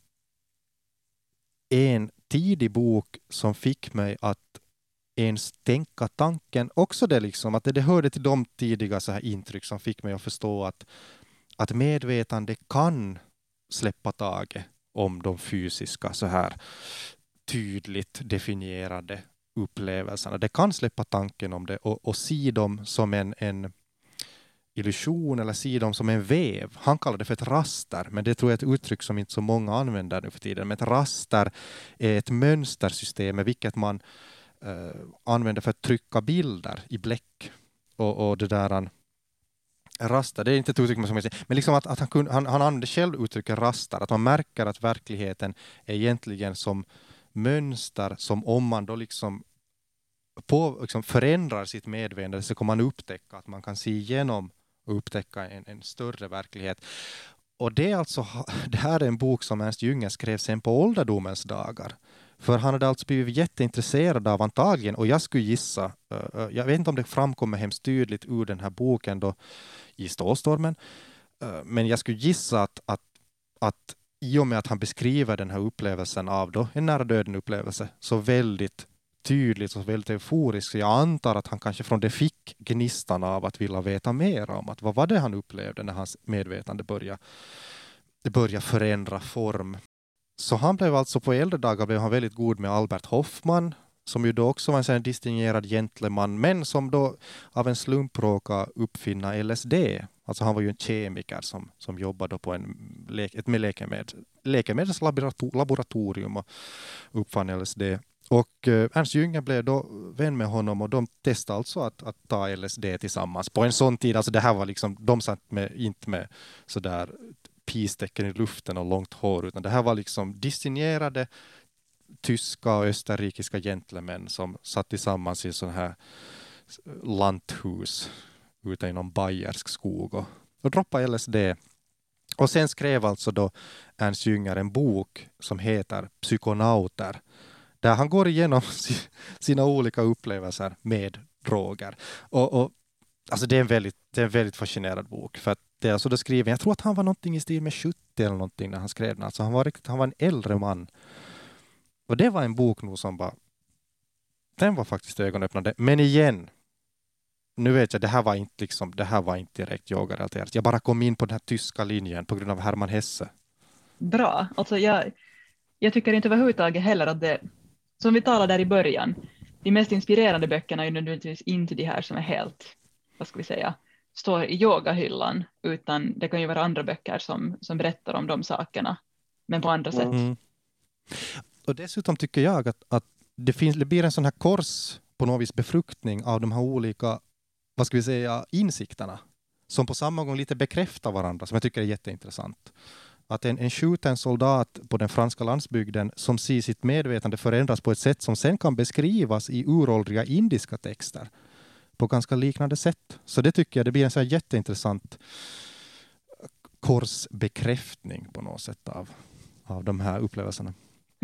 en tidig bok som fick mig att ens tänka tanken, också det liksom, att det, det hörde till de tidiga så här intryck som fick mig att förstå att, att medvetande kan släppa taget om de fysiska så här tydligt definierade upplevelserna. Det kan släppa tanken om det och, och se dem som en, en illusion eller se dem som en väv. Han kallar det för ett raster, men det tror jag är ett uttryck som inte så många använder nu för tiden. Men ett raster är ett mönstersystem med vilket man eh, använder för att trycka bilder i bläck. Och, och det där raster, det är inte ett uttryck som jag säger, men liksom att, att han, kun, han, han använder själv uttrycket raster, att man märker att verkligheten är egentligen som mönster som om man då liksom, på, liksom förändrar sitt medvetande så kommer man upptäcka att man kan se igenom och upptäcka en, en större verklighet. Och det, är alltså, det här är en bok som Ernst Jünger skrev sen på ålderdomens dagar. För han hade alltså blivit jätteintresserad av antagligen, och jag skulle gissa, jag vet inte om det framkommer hemskt tydligt ur den här boken då i Stålstormen, men jag skulle gissa att, att, att i och med att han beskriver den här upplevelsen av då, en nära döden upplevelse så väldigt tydligt och väldigt euforiskt. Så jag antar att han kanske från det fick gnistan av att vilja veta mer om att vad var det han upplevde när hans medvetande började, det började förändra form. Så han blev alltså på äldre dagar blev han väldigt god med Albert Hoffman som ju då också var en distingerad gentleman, men som då av en slump råkade uppfinna LSD. Alltså han var ju en kemiker som, som jobbade på en, ett med läkemed, läkemedelslaboratorium och uppfann LSD. Och eh, Ernst Jünger blev då vän med honom och de testade alltså att, att ta LSD tillsammans på en sån tid. Alltså det här var liksom, de satt med, inte med sådär pistecken i luften och långt hår, utan det här var liksom distingerade tyska och österrikiska gentlemän som satt tillsammans i sådana här lanthus ute i någon bayersk skog och, och droppade LSD Och sen skrev alltså då Ernst Jünger en bok som heter Psykonauter, där han går igenom sina olika upplevelser med droger. Och, och, alltså det, är en väldigt, det är en väldigt fascinerad bok, för att det är alltså det skriven, jag tror att han var någonting i stil med 70 eller någonting när han skrev den, alltså han var, riktigt, han var en äldre man. Och det var en bok nog som bara, den var faktiskt ögonöppnande. Men igen, nu vet jag, det här var inte, liksom, det här var inte direkt yogarelaterat. Jag bara kom in på den här tyska linjen på grund av Hermann Hesse. Bra, alltså jag, jag tycker inte överhuvudtaget heller att det, som vi talade där i början, de mest inspirerande böckerna är nödvändigtvis inte de här som är helt, vad ska vi säga, står i yogahyllan, utan det kan ju vara andra böcker som, som berättar om de sakerna, men på andra sätt. Och dessutom tycker jag att, att det, finns, det blir en sån här kors på något vis befruktning av de här olika, vad ska vi säga, insikterna, som på samma gång lite bekräftar varandra, som jag tycker är jätteintressant att en, en skjuten soldat på den franska landsbygden som ser sitt medvetande förändras på ett sätt som sen kan beskrivas i uråldriga indiska texter på ganska liknande sätt. Så det tycker jag det blir en så här jätteintressant korsbekräftning på något sätt av, av de här upplevelserna.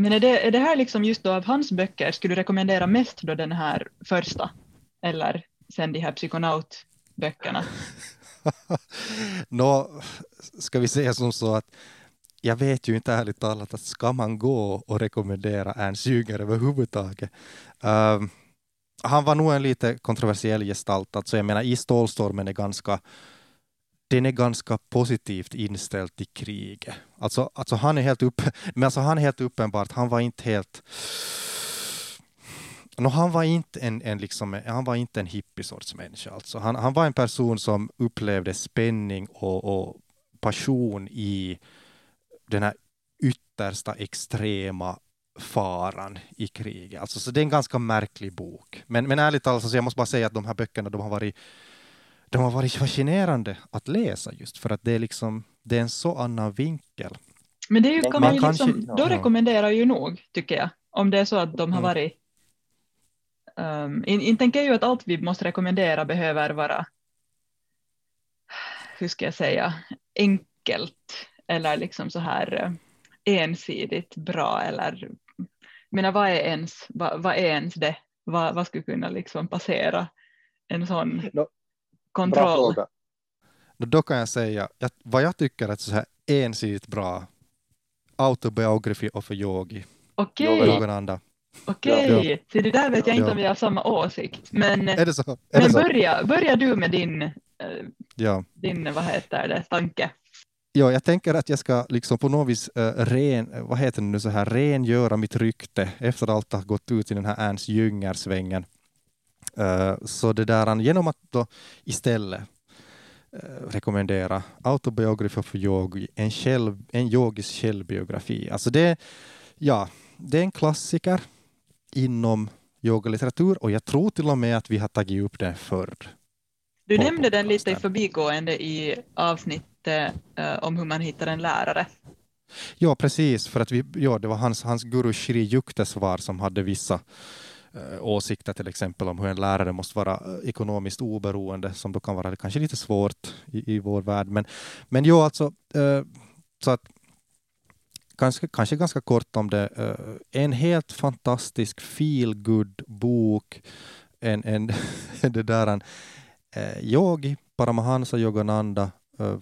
Men är det, är det här liksom just då av hans böcker, skulle du rekommendera mest då den här första eller sen de här psykonautböckerna? Nå, ska vi säga som så att jag vet ju inte ärligt talat att ska man gå och rekommendera Ernst Jünger överhuvudtaget. Uh, han var nog en lite kontroversiell gestalt, alltså jag menar i Stålstormen är ganska den är ganska positivt inställd till kriget. Alltså, alltså han är helt upp, men alltså han är helt uppenbart, han var inte helt No, han var inte en, en, liksom, han var inte en hippiesorts människa. Alltså. Han, han var en person som upplevde spänning och, och passion i den här yttersta extrema faran i kriget. Alltså, så det är en ganska märklig bok. Men, men ärligt talat, alltså, jag måste bara säga att de här böckerna de har varit de har varit fascinerande att läsa just för att det är liksom det är en så annan vinkel. Men det är ju, kan man, man ju kanske, liksom, då rekommenderar ju nog, tycker jag, om det är så att de har mm. varit Um, inte tänker jag ju att allt vi måste rekommendera behöver vara, hur ska jag säga, enkelt eller liksom så här uh, ensidigt bra eller, menar vad är ens, vad, vad är ens det, vad, vad skulle kunna liksom passera en sån no, kontroll? Bra Då kan jag säga, att vad jag tycker är så här ensidigt bra, autobiography of a yogi. Okej. Okay. Okej, okay. så det där vet jag inte ja. om vi har samma åsikt. Men, är det så? Är men det så? Börja, börja du med din, ja. din vad heter det, tanke. Ja, jag tänker att jag ska liksom på något vis uh, ren, vad heter det nu så här, rengöra mitt rykte efter att allt har gått ut i den här Ernst Jünger-svängen. Uh, så det där, genom att då istället rekommendera Autobiography för yogi, en, själv, en yogisk självbiografi. Alltså det, ja, det är en klassiker inom yogalitteratur och jag tror till och med att vi har tagit upp den förr. Du nämnde den lite i förbigående i avsnittet uh, om hur man hittar en lärare. Ja, precis, för att vi, ja, det var hans, hans guru Shri Yukteswar som hade vissa Eh, åsikter till exempel om hur en lärare måste vara eh, ekonomiskt oberoende, som då kan vara kanske lite svårt i, i vår värld. Men, men jo, alltså, eh, så att kanske, kanske ganska kort om det. En helt fantastisk feel good bok. En, en, det där, en, yogi, Paramahansa Yogananda,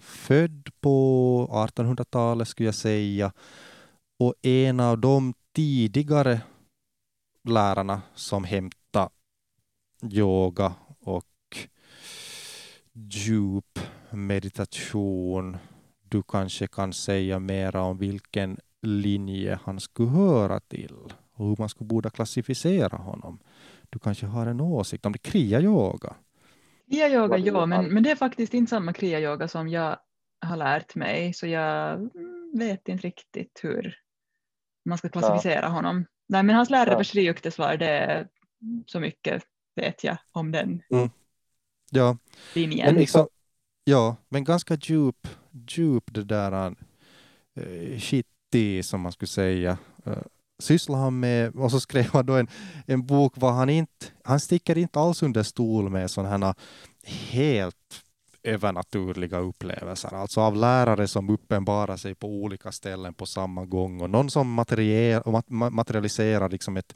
född på 1800-talet skulle jag säga. Och en av de tidigare lärarna som hämtade yoga och djup meditation. Du kanske kan säga mera om vilken linje han skulle höra till och hur man skulle borde klassificera honom. Du kanske har en åsikt om det? Kriya-yoga? Kriya-yoga, ja, men, men det är faktiskt inte samma kriya-yoga som jag har lärt mig, så jag vet inte riktigt hur man ska klassificera ja. honom. Nej, men hans lärare ja. Sri Yukteswar, det är så mycket vet jag om den mm. ja. linjen. Men liksom, ja, men ganska djup, djup det där uh, shit aktiv som man skulle säga. Uh, sysslar han med, och så skrev han då en, en bok var han inte, han sticker inte alls under stol med sådana här helt övernaturliga upplevelser, alltså av lärare som uppenbarar sig på olika ställen på samma gång och någon som materialiserar liksom ett,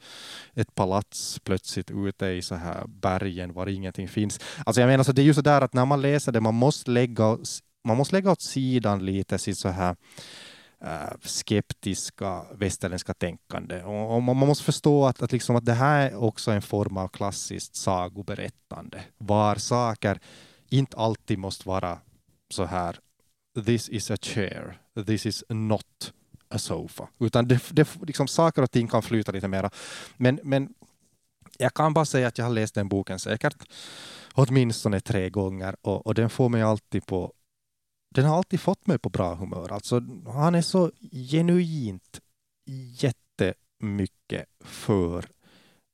ett palats plötsligt ute i så här bergen var ingenting finns. Alltså jag menar, så det är ju så där att när man läser det, man måste lägga, man måste lägga åt sidan lite sitt så här eh, skeptiska västerländska tänkande. Och, och, man måste förstå att, att, liksom att det här är också en form av klassiskt sagoberättande, var saker inte alltid måste vara så här this is a chair, this is not a sofa. Utan det, det, liksom, saker och ting kan flyta lite mera. Men, men jag kan bara säga att jag har läst den boken säkert åtminstone tre gånger och, och den får mig alltid på den har alltid fått mig på bra humör. Alltså, han är så genuint jättemycket för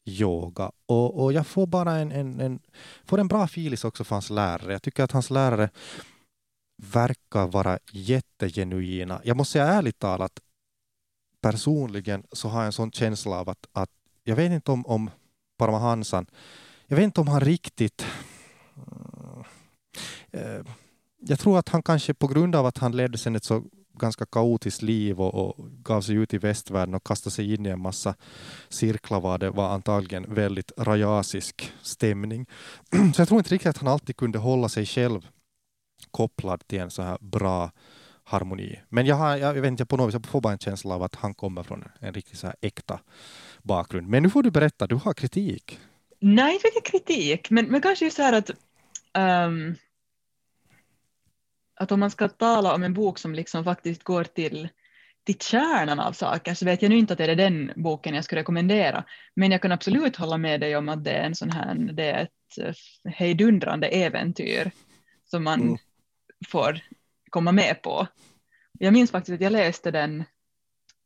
yoga. Och, och jag får bara en, en, en, får en bra filis också för hans lärare. Jag tycker att hans lärare verkar vara jättegenuina. Jag måste säga ärligt talat, personligen så har jag en sån känsla av att, att jag vet inte om, om Paramahansan, jag vet inte om han riktigt eh, jag tror att han kanske på grund av att han ledde sen ett så ganska kaotiskt liv och, och, gav sig ut i västvärlden och kastade sig in i en massa cirklar var det var antagligen väldigt rajasisk stämning. Så jag tror inte riktigt att han alltid kunde hålla sig själv kopplad till en så här bra harmoni. Men jag, har, jag, vet inte, på något vis, jag får bara en känsla av att han kommer från en riktigt så här äkta bakgrund. Men nu får du berätta, du har kritik. Nej, inte kritik, men, men kanske så här att um att om man ska tala om en bok som liksom faktiskt går till, till kärnan av saker så vet jag nu inte att det är den boken jag skulle rekommendera. Men jag kan absolut hålla med dig om att det är en sån här, det är ett eh, hejdundrande äventyr som man mm. får komma med på. Jag minns faktiskt att jag läste den,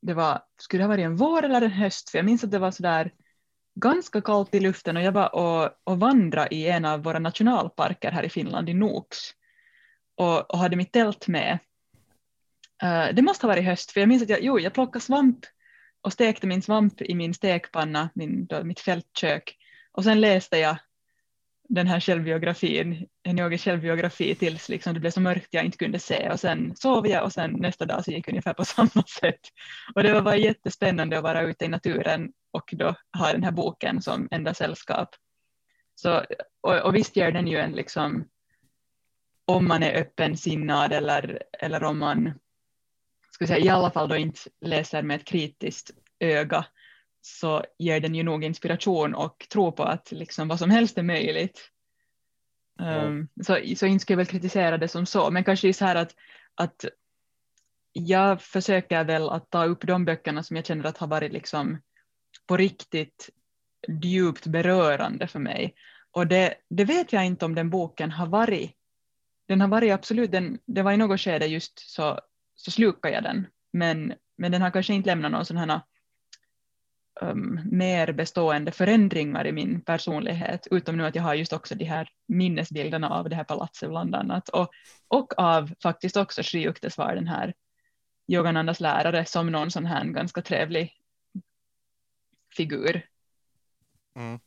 det var, skulle det ha varit en vår eller en höst, för jag minns att det var sådär ganska kallt i luften och jag var och, och vandrade i en av våra nationalparker här i Finland, i Noks och, och hade mitt tält med. Uh, det måste ha varit höst, för jag minns att jag, jo, jag plockade svamp och stekte min svamp i min stekpanna, min, då, mitt fältkök. Och sen läste jag den här självbiografin, en yogisk självbiografi tills liksom det blev så mörkt jag inte kunde se och sen sov jag och sen nästa dag så gick ungefär på samma sätt. Och det var bara jättespännande att vara ute i naturen och då ha den här boken som enda sällskap. Så, och, och visst ger den ju en liksom om man är öppensinnad eller, eller om man ska säga, i alla fall då inte läser med ett kritiskt öga så ger den ju nog inspiration och tro på att liksom vad som helst är möjligt. Mm. Um, så, så inte ska jag väl kritisera det som så, men kanske så här att, att jag försöker väl att ta upp de böckerna som jag känner att har varit liksom på riktigt djupt berörande för mig. Och det, det vet jag inte om den boken har varit den har varit absolut, den, det var i något skede just så, så slukade jag den, men, men den har kanske inte lämnat någon sån här um, mer bestående förändringar i min personlighet, utom nu att jag har just också de här minnesbilderna av det här palatset bland annat, och, och av faktiskt också Sri Yukteswar, den här Yoganandas lärare, som någon sån här ganska trevlig figur. Mm.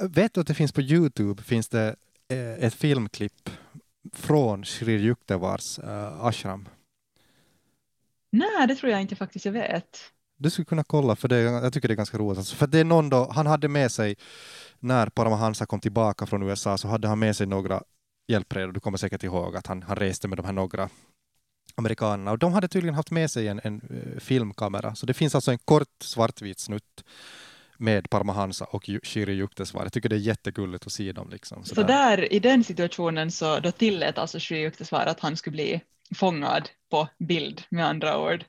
Vet du att det finns på Youtube, finns det eh, ett filmklipp från Shri Yuktevars uh, ashram? Nej, det tror jag inte faktiskt jag vet. Du skulle kunna kolla, för det, jag tycker det är ganska roligt. Alltså, för det är någon då, han hade med sig, när Paramahansa kom tillbaka från USA, så hade han med sig några hjälpredor. Du kommer säkert ihåg att han, han reste med de här några amerikanerna. Och de hade tydligen haft med sig en, en uh, filmkamera. Så det finns alltså en kort svartvit snutt med Paramahansa och Shiri Yukteswar. Jag tycker det är jättegulligt att se dem. Liksom, så där, i den situationen så då tillät alltså Shiri Yukteswar att han skulle bli fångad på bild med andra ord.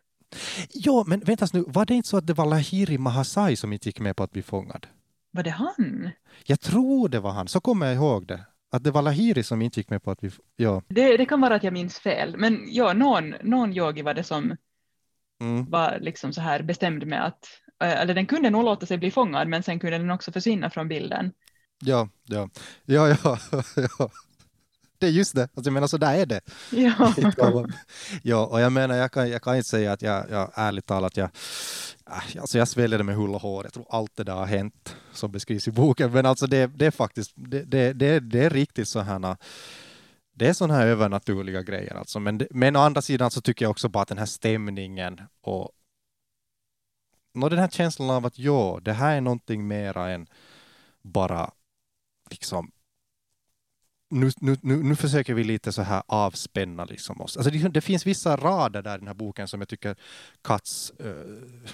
Ja, men vänta nu, var det inte så att det var Lahiri Mahasai som inte gick med på att bli fångad? Var det han? Jag tror det var han, så kommer jag ihåg det. Att det var Lahiri som inte gick med på att vi... Ja. Det, det kan vara att jag minns fel, men ja, någon, någon yogi var det som mm. var liksom så här bestämd med att eller den kunde nog låta sig bli fångad men sen kunde den också försvinna från bilden. Ja, ja, ja, ja, ja. Det är just det, alltså, jag menar så där är det. Ja. ja, och jag menar jag kan, jag kan inte säga att jag, jag ärligt talat, jag, äh, alltså jag sväljer det med hull och hår. Jag tror allt det där har hänt som beskrivs i boken, men alltså det, det är faktiskt, det, det, det, det är riktigt så här det är sådana här övernaturliga grejer alltså. Men, men å andra sidan så tycker jag också bara att den här stämningen och no, den här känslan av att ja, det här är någonting mera än bara liksom nu, nu, nu, nu försöker vi lite så här avspänna liksom oss. Alltså det, det finns vissa rader där i den här boken som jag tycker Katz uh,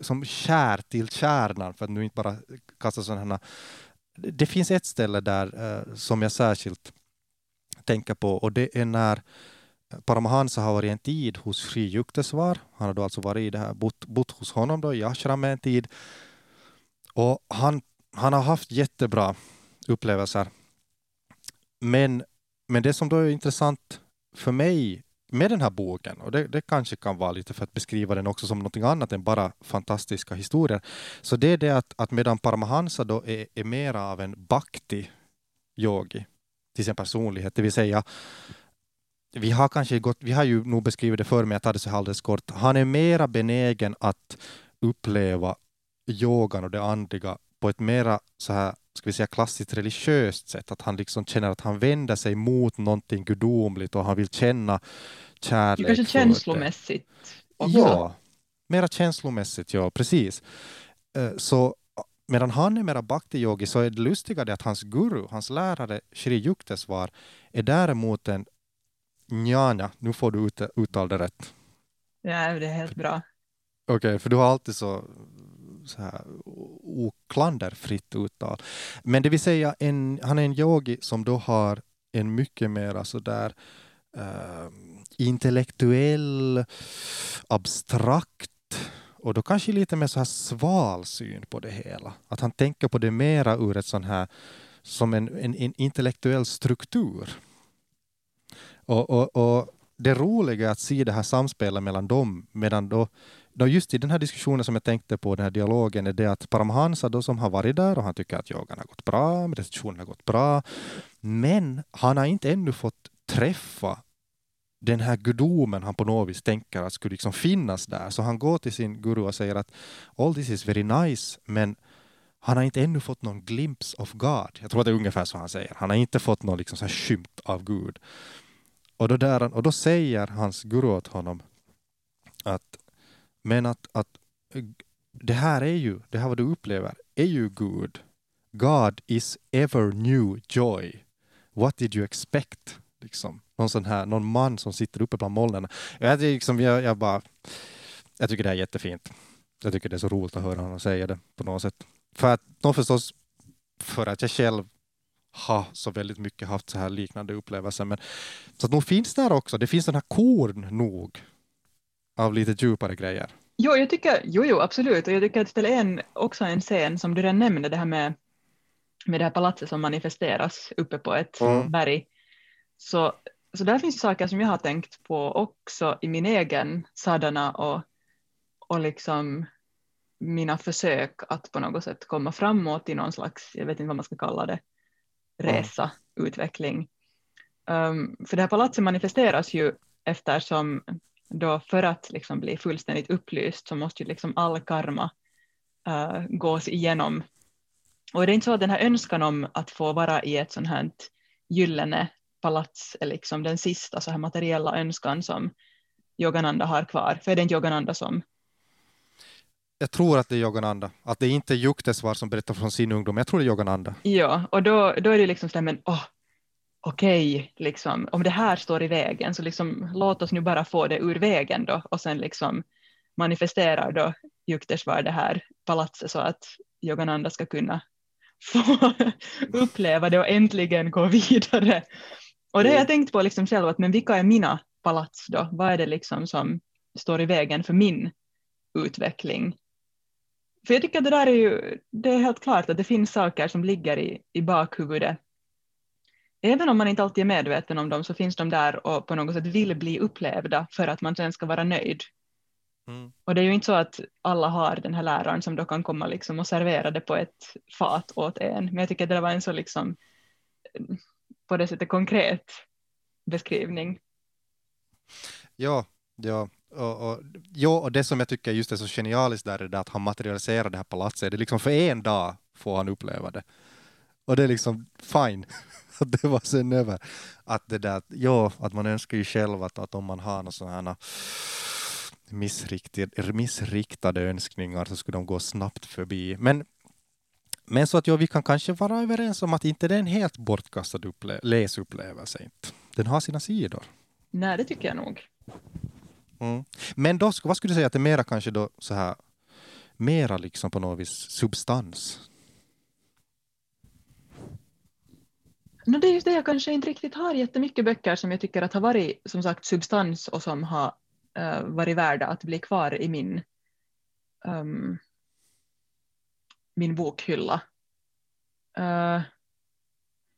som kär till kärnan för att nu inte bara kasta sådana här. Det finns ett ställe där uh, som jag särskilt tänker på och det är när Paramahansa har varit en tid hos Sri Yukteswar. Han har då alltså varit i det här, bott, bott hos honom då i ashram en tid. Och han, han har haft jättebra upplevelser. Men, men det som då är intressant för mig med den här boken, och det, det, kanske kan vara lite för att beskriva den också som någonting annat än bara fantastiska historier, så det är det att, att medan Paramahansa då är, är mera av en bhakti yogi till sin personlighet, det vill säga vi har kanske gått, vi har ju nog beskrivit det för mig, jag tar det så alldeles kort. Han är mera benägen att uppleva yogan och det andliga på ett mera så här, ska vi säga klassiskt religiöst sätt. Att han liksom känner att han vänder sig mot någonting gudomligt och han vill känna kärlek. Kanske känslomässigt. Också. Ja, mera känslomässigt, ja precis. Eh, så medan han är mera bhakti-yogi så är det lustiga det att hans guru, hans lärare Shri Yukteswar, är däremot en Njana, nu får du ut, uttala det rätt. Ja, det är helt bra. Okej, okay, för du har alltid så, så här oklanderfritt uttal. Men det vill säga, en, han är en yogi som då har en mycket mer sådär uh, intellektuell, abstrakt och då kanske lite mer så här sval syn på det hela. Att han tänker på det mera ur ett sån här som en, en, en intellektuell struktur. Och, och, och det roliga är att se det här samspelet mellan dem, medan då, då just i den här diskussionen som jag tänkte på, den här dialogen, är det att Paramhansa då som har varit där och han tycker att yogan har gått bra, meditationen har gått bra, men han har inte ännu fått träffa den här gudomen han på något vis tänker att skulle liksom finnas där. Så han går till sin guru och säger att all this is very nice, men han har inte ännu fått någon glimpse of God. Jag tror att det är ungefär så han säger. Han har inte fått någon liksom så här skymt av Gud. Och då, där, och då säger hans guru åt honom att men att, att det här är ju, det här vad du upplever, är ju Gud. God is ever new joy. What did you expect? Liksom. Någon sån här, någon man som sitter uppe bland molnen. Jag, liksom, jag, jag, bara, jag tycker det är jättefint. Jag tycker det är så roligt att höra honom säga det på något sätt. För att, förstås, för att jag själv ha så väldigt mycket haft så här liknande upplevelser. Men, så att nog finns där också, det finns den här korn nog av lite djupare grejer. Jo, jag tycker, jo, jo, absolut. Och jag tycker att är en, också en scen som du redan nämnde, det här med, med det här palatset som manifesteras uppe på ett mm. berg. Så, så där finns saker som jag har tänkt på också i min egen sadana och, och liksom mina försök att på något sätt komma framåt i någon slags, jag vet inte vad man ska kalla det, resa, mm. utveckling. Um, ehm, för det här palatset manifesteras ju eftersom då för att liksom bli fullständigt upplyst så måste ju liksom all karma uh, gås igenom. Och det är inte så att den här önskan om att få vara i ett sånt här gyllene palats är liksom den sista så här materiella önskan som Yogananda har kvar. För det är inte Yogananda som jag tror att det är Yogananda, att det är inte Juktesvar som berättar från sin ungdom, jag tror det är Yogananda. Ja, och då, då är det liksom sådär, men oh, okej, okay, liksom, om det här står i vägen, så liksom, låt oss nu bara få det ur vägen då, och sen liksom manifesterar då Juktesvar det här palatset så att Yogananda ska kunna få uppleva det och äntligen gå vidare. Och det har jag tänkt på liksom själv, att men vilka är mina palats då? Vad är det liksom som står i vägen för min utveckling? För jag tycker att det där är ju, det är helt klart att det finns saker som ligger i, i bakhuvudet. Även om man inte alltid är medveten om dem så finns de där och på något sätt vill bli upplevda för att man sen ska vara nöjd. Mm. Och det är ju inte så att alla har den här läraren som då kan komma liksom och servera det på ett fat åt en. Men jag tycker att det var en så liksom på det sättet konkret beskrivning. Ja, ja, och, och, jo, och det som jag tycker just är så genialiskt där är det att han materialiserar det här palatset. Det är liksom för en dag får han uppleva det. Och det är liksom fine. Att det var sen över. Att det där, ja, att man önskar ju själv att, att om man har några sådana missriktade, missriktade önskningar så skulle de gå snabbt förbi. Men, men så att ja, vi kan kanske vara överens om att inte det är en helt bortkastad upple- läsupplevelse. Inte. Den har sina sidor. Nej, det tycker jag nog. Mm. Men då, vad skulle du säga att det är mera kanske då så här, mera liksom på något vis substans? No, det är just det, jag kanske inte riktigt har jättemycket böcker som jag tycker att har varit som sagt substans och som har uh, varit värda att bli kvar i min, um, min bokhylla. Uh,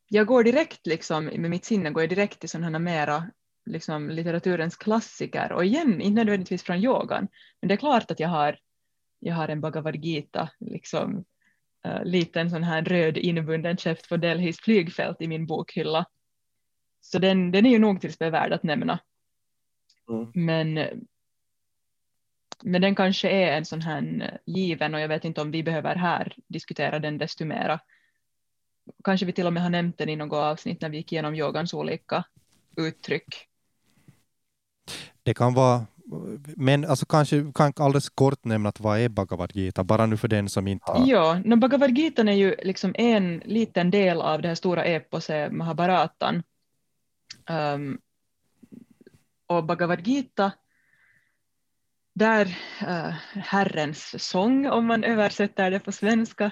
jag går direkt, liksom, med mitt sinne går jag direkt till sådana mera liksom, litteraturens klassiker och igen, inte nödvändigtvis från yogan, men det är klart att jag har, jag har en Bhagavad Gita, liksom, uh, liten sån här röd inbunden käft på Delhis flygfält i min bokhylla. Så den, den är ju nog tills värd att nämna. Mm. Men, men den kanske är en sån här given och jag vet inte om vi behöver här diskutera den desto mera. Kanske vi till och med har nämnt den i något avsnitt när vi gick igenom yogans olika uttryck. Det kan vara, men alltså kanske kan alldeles kort nämna att vad är Bhagavad Gita, bara nu för den som inte har... Ja, no, Bhagavad Gita är ju liksom en liten del av det här stora eposet Mahabharatan. Um, och Bhagavad Gita, där uh, Herrens sång, om man översätter det på svenska,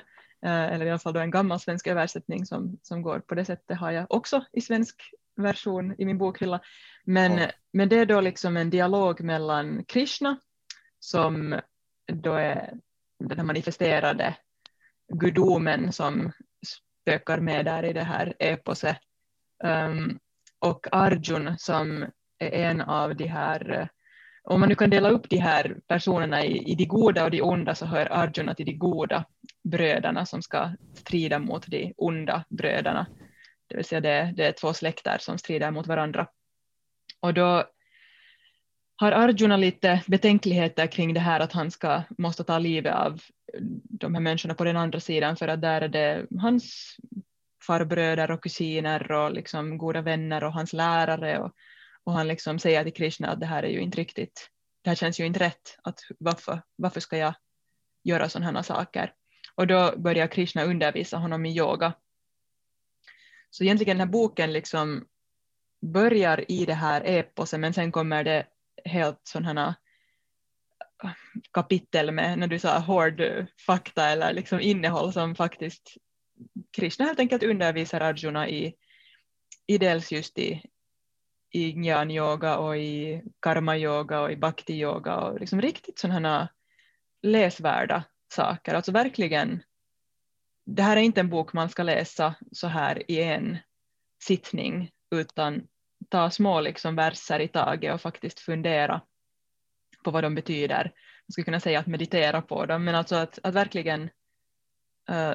uh, eller i alla fall då en gammal svensk översättning som, som går på det sättet har jag också i svensk version i min bokhylla. Men, ja. men det är då liksom en dialog mellan Krishna som då är den här manifesterade gudomen som spökar med där i det här eposet. Um, och Arjun som är en av de här, om man nu kan dela upp de här personerna i, i de goda och de onda så hör Arjuna till de goda bröderna som ska strida mot de onda bröderna. Det vill säga det, det är två släkter som strider mot varandra. Och då har Arjuna lite betänkligheter kring det här att han ska, måste ta livet av de här människorna på den andra sidan för att där är det hans farbröder och kusiner och liksom goda vänner och hans lärare och, och han liksom säger till Krishna att det här är ju inte riktigt, det här känns ju inte rätt, att varför, varför ska jag göra sådana här saker? Och då börjar Krishna undervisa honom i yoga så egentligen den här boken liksom börjar i det här eposet men sen kommer det helt sådana äh, kapitel med, när du sa hård fakta eller liksom innehåll som faktiskt Krishna helt enkelt undervisar Arjuna i, i dels just i, i jnana yoga och i karma yoga och i bhakti yoga och liksom riktigt sådana läsvärda saker, alltså verkligen det här är inte en bok man ska läsa så här i en sittning utan ta små liksom verser i taget och faktiskt fundera på vad de betyder. Man skulle kunna säga att meditera på dem, men alltså att, att verkligen uh,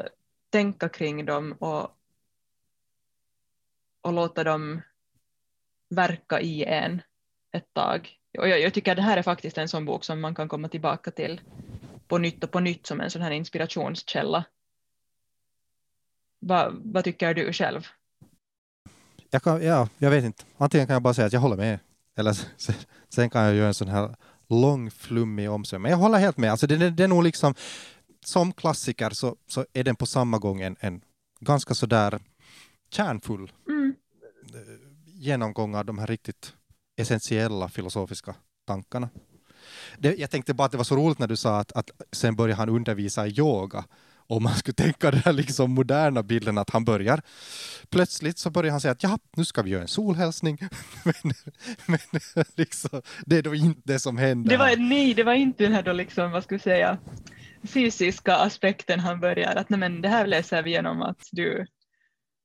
tänka kring dem och, och låta dem verka i en ett tag. Och jag, jag tycker att det här är faktiskt en sån bok som man kan komma tillbaka till på nytt och på nytt som en sån här inspirationskälla vad, vad tycker du själv? Jag, kan, ja, jag vet inte. Antingen kan jag bara säga att jag håller med. Eller sen kan jag göra en sån här lång flummig omsväng. Men jag håller helt med. Alltså det, det, det är nog liksom, som klassiker så, så är den på samma gång en, en ganska sådär kärnfull mm. genomgång av de här riktigt essentiella filosofiska tankarna. Det, jag tänkte bara att det var så roligt när du sa att, att sen började han undervisa i yoga om man skulle tänka den här liksom moderna bilden att han börjar plötsligt så börjar han säga att ja, nu ska vi göra en solhälsning. men, men liksom, det är då inte det som händer. Det var, nej, det var inte den här då liksom, vad ska vi säga, fysiska aspekten han börjar, att nej, men det här läser vi genom att du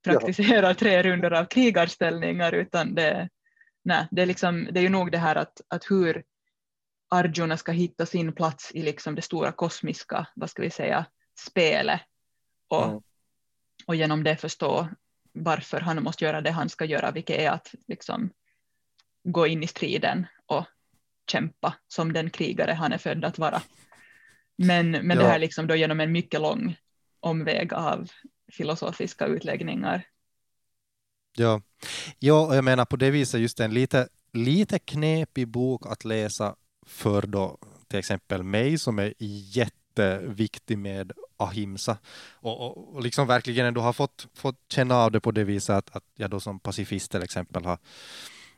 praktiserar ja. tre runder av krigarställningar, utan det, nej, det, är liksom, det är ju nog det här att, att hur Arjuna ska hitta sin plats i liksom det stora kosmiska, vad ska vi säga, spelet och, mm. och genom det förstå varför han måste göra det han ska göra, vilket är att liksom gå in i striden och kämpa som den krigare han är född att vara. Men, men ja. det här liksom då genom en mycket lång omväg av filosofiska utläggningar. Ja. ja, jag menar på det viset just en lite, lite knepig bok att läsa för då till exempel mig som är jätteviktig med ahimsa och, och, och liksom verkligen ändå har fått, fått känna av det på det viset att, att jag då som pacifist till exempel har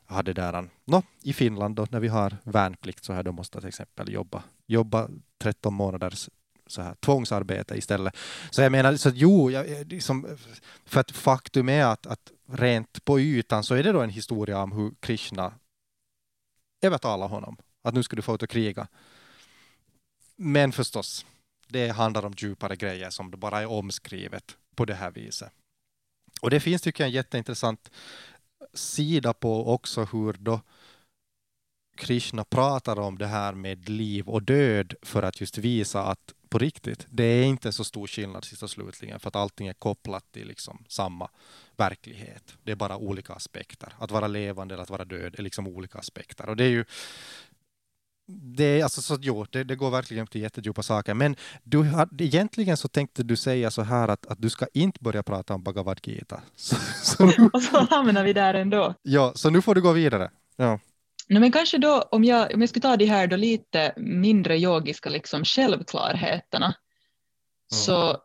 hade det där, no, i Finland då, när vi har värnplikt så här då måste till exempel jobba, jobba 13 månaders så här, tvångsarbete istället. Så jag menar, så att, jo, jag, liksom, eh, för att faktum är att, att rent på ytan så är det då en historia om hur Krishna övertalar honom att nu ska du få ut och kriga. Men förstås, det handlar om djupare grejer som det bara är omskrivet på det här viset. Och det finns tycker jag en jätteintressant sida på också hur då Krishna pratar om det här med liv och död för att just visa att på riktigt, det är inte så stor skillnad sist och slutligen för att allting är kopplat till liksom samma verklighet. Det är bara olika aspekter. Att vara levande eller att vara död är liksom olika aspekter och det är ju det alltså så, jo, det, det går verkligen till jättedjupa saker. Men du, egentligen så tänkte du säga så här att, att du ska inte börja prata om Bhagavad Gita. Så, så nu, och så hamnar vi där ändå. Ja, så nu får du gå vidare. Ja. No, men kanske då, om jag, om jag skulle ta de här då lite mindre yogiska liksom självklarheterna, mm. så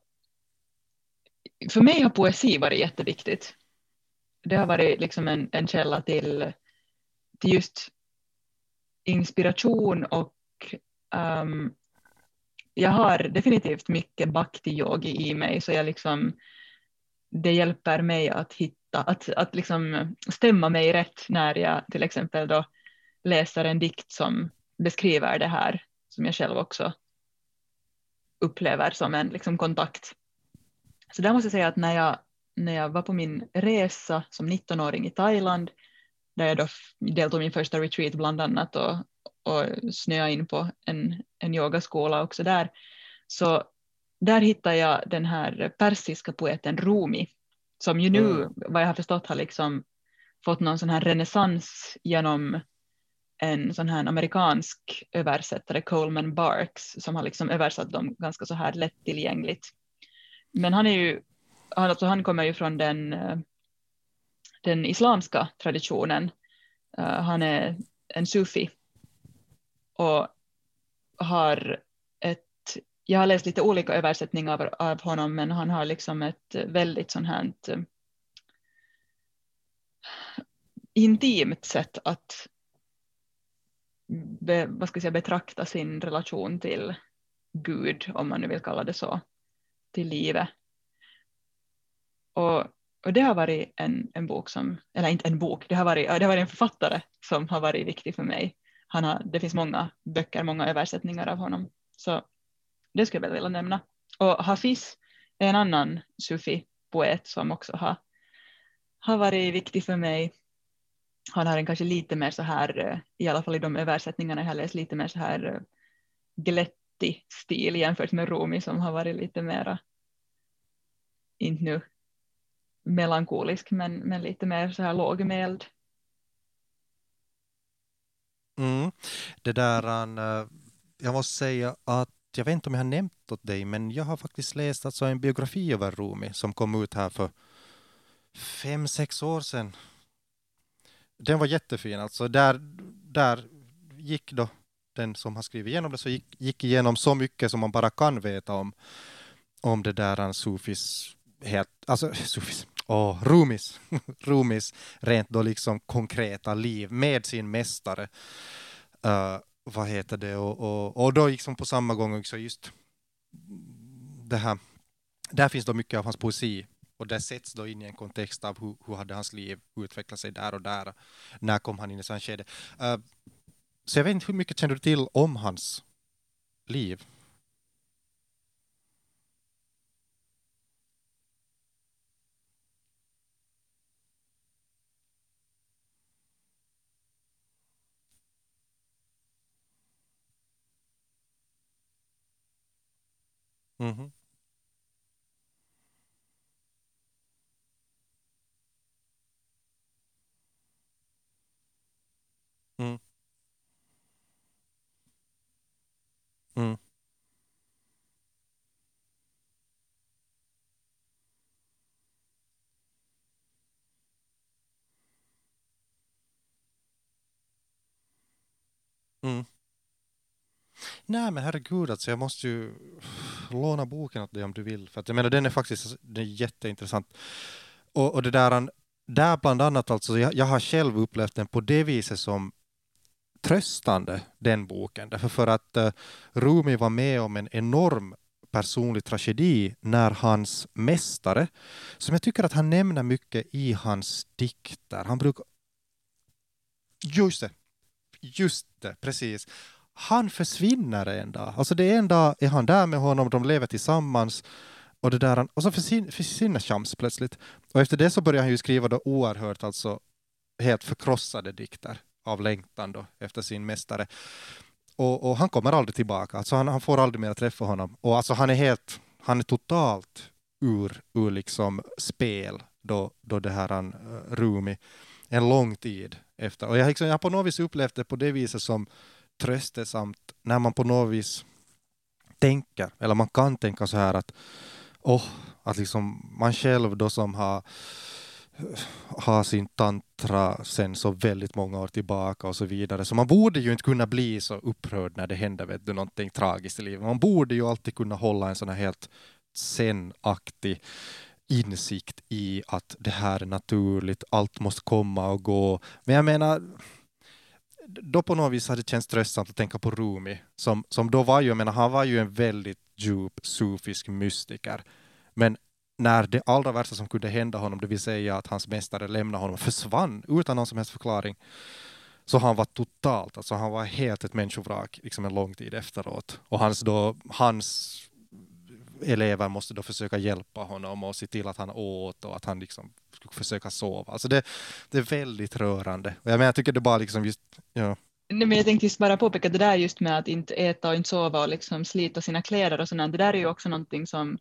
för mig har poesi varit jätteviktigt. Det har varit liksom en, en källa till, till just inspiration och um, jag har definitivt mycket bhakti-yogi i mig, så jag liksom, det hjälper mig att hitta, att, att liksom stämma mig rätt när jag till exempel då läser en dikt som beskriver det här, som jag själv också upplever som en liksom kontakt. Så där måste jag säga att när jag, när jag var på min resa som 19-åring i Thailand där jag då deltog i min första retreat bland annat och, och snöade in på en, en yogaskola också där. Så där hittade jag den här persiska poeten Rumi som ju nu, mm. vad jag har förstått, har liksom fått någon sån här renässans genom en sån här amerikansk översättare, Coleman Barks, som har liksom översatt dem ganska så här lättillgängligt. Men han är ju, alltså han kommer ju från den den islamska traditionen. Uh, han är en sufi och har ett, jag har läst lite olika översättningar av, av honom, men han har liksom ett väldigt sånt här ett, intimt sätt att be, vad ska jag säga, betrakta sin relation till Gud, om man nu vill kalla det så, till livet. Och och det har varit en, en bok som, eller inte en bok, det har, varit, det har varit en författare som har varit viktig för mig. Han har, det finns många böcker, många översättningar av honom. Så det skulle jag vilja nämna. Och Hafiz är en annan sufi-poet som också har, har varit viktig för mig. Han har en kanske lite mer så här, eh, i alla fall i de översättningarna jag har läst, lite mer så här eh, glättig stil jämfört med Rumi som har varit lite mera, inte nu melankolisk men, men lite mer så här lågmäld. Mm. Det där, eh, jag måste säga att jag vet inte om jag har nämnt åt dig, men jag har faktiskt läst alltså en biografi över Rumi som kom ut här för fem, sex år sedan. Den var jättefin, alltså där, där gick då den som har skrivit igenom det så gick, gick igenom så mycket som man bara kan veta om, om det där sufis helt, alltså sufis, och Rumis, Rumis rent då liksom konkreta liv med sin mästare. Uh, vad heter det? Och, och, och då liksom på samma gång också just det här. Där finns då mycket av hans poesi och det sätts då in i en kontext av hur, hur hade hans liv utvecklat sig där och där. När kom han in i sådant skede? Uh, så jag vet inte hur mycket känner du till om hans liv? Mm-hmm. Mm. mm. mm. Nej men herregud alltså jag måste ju låna boken åt dig om du vill. För att jag menar den är faktiskt alltså, den är jätteintressant. Och, och det där, där bland annat alltså, jag, jag har själv upplevt den på det viset som tröstande, den boken. Därför för att uh, Rumi var med om en enorm personlig tragedi när hans mästare, som jag tycker att han nämner mycket i hans dikter, han brukar... Just det, just det, precis. Han försvinner en dag. Alltså det är en dag är han där med honom, de lever tillsammans och, det där, och så försvinner Shams plötsligt. Och efter det så börjar han ju skriva då oerhört, alltså helt förkrossade dikter av längtan då efter sin mästare. Och, och han kommer aldrig tillbaka, alltså han, han, får aldrig mer träffa honom. Och alltså han är helt, han är totalt ur, ur liksom spel då, då det här han, uh, Rumi en lång tid efter. Och jag, liksom, jag har på något vis upplevt det på det viset som tröstesamt när man på något vis tänker, eller man kan tänka så här att, oh, att liksom man själv då som har har sin tantra sen så väldigt många år tillbaka och så vidare. Så man borde ju inte kunna bli så upprörd när det händer vet du, någonting tragiskt i livet. Man borde ju alltid kunna hålla en sån här helt senaktig insikt i att det här är naturligt, allt måste komma och gå. Men jag menar, då på något vis hade det känts tröstsamt att tänka på Rumi, som, som då var ju, jag menar, han var ju en väldigt djup sufisk mystiker. Men när det allra värsta som kunde hända honom, det vill säga att hans mästare lämnade honom, försvann utan någon som helst förklaring, så han var totalt, alltså han var helt ett människovrak liksom en lång tid efteråt. Och hans, då, hans elever måste då försöka hjälpa honom och se till att han åt och att han liksom skulle försöka sova. Alltså det, det är väldigt rörande. Och jag, menar, jag tycker det bara liksom just, ja. Nej, men jag tänkte just bara påpeka det där just med att inte äta och inte sova och liksom slita sina kläder och sådant. Det där är ju också någonting som,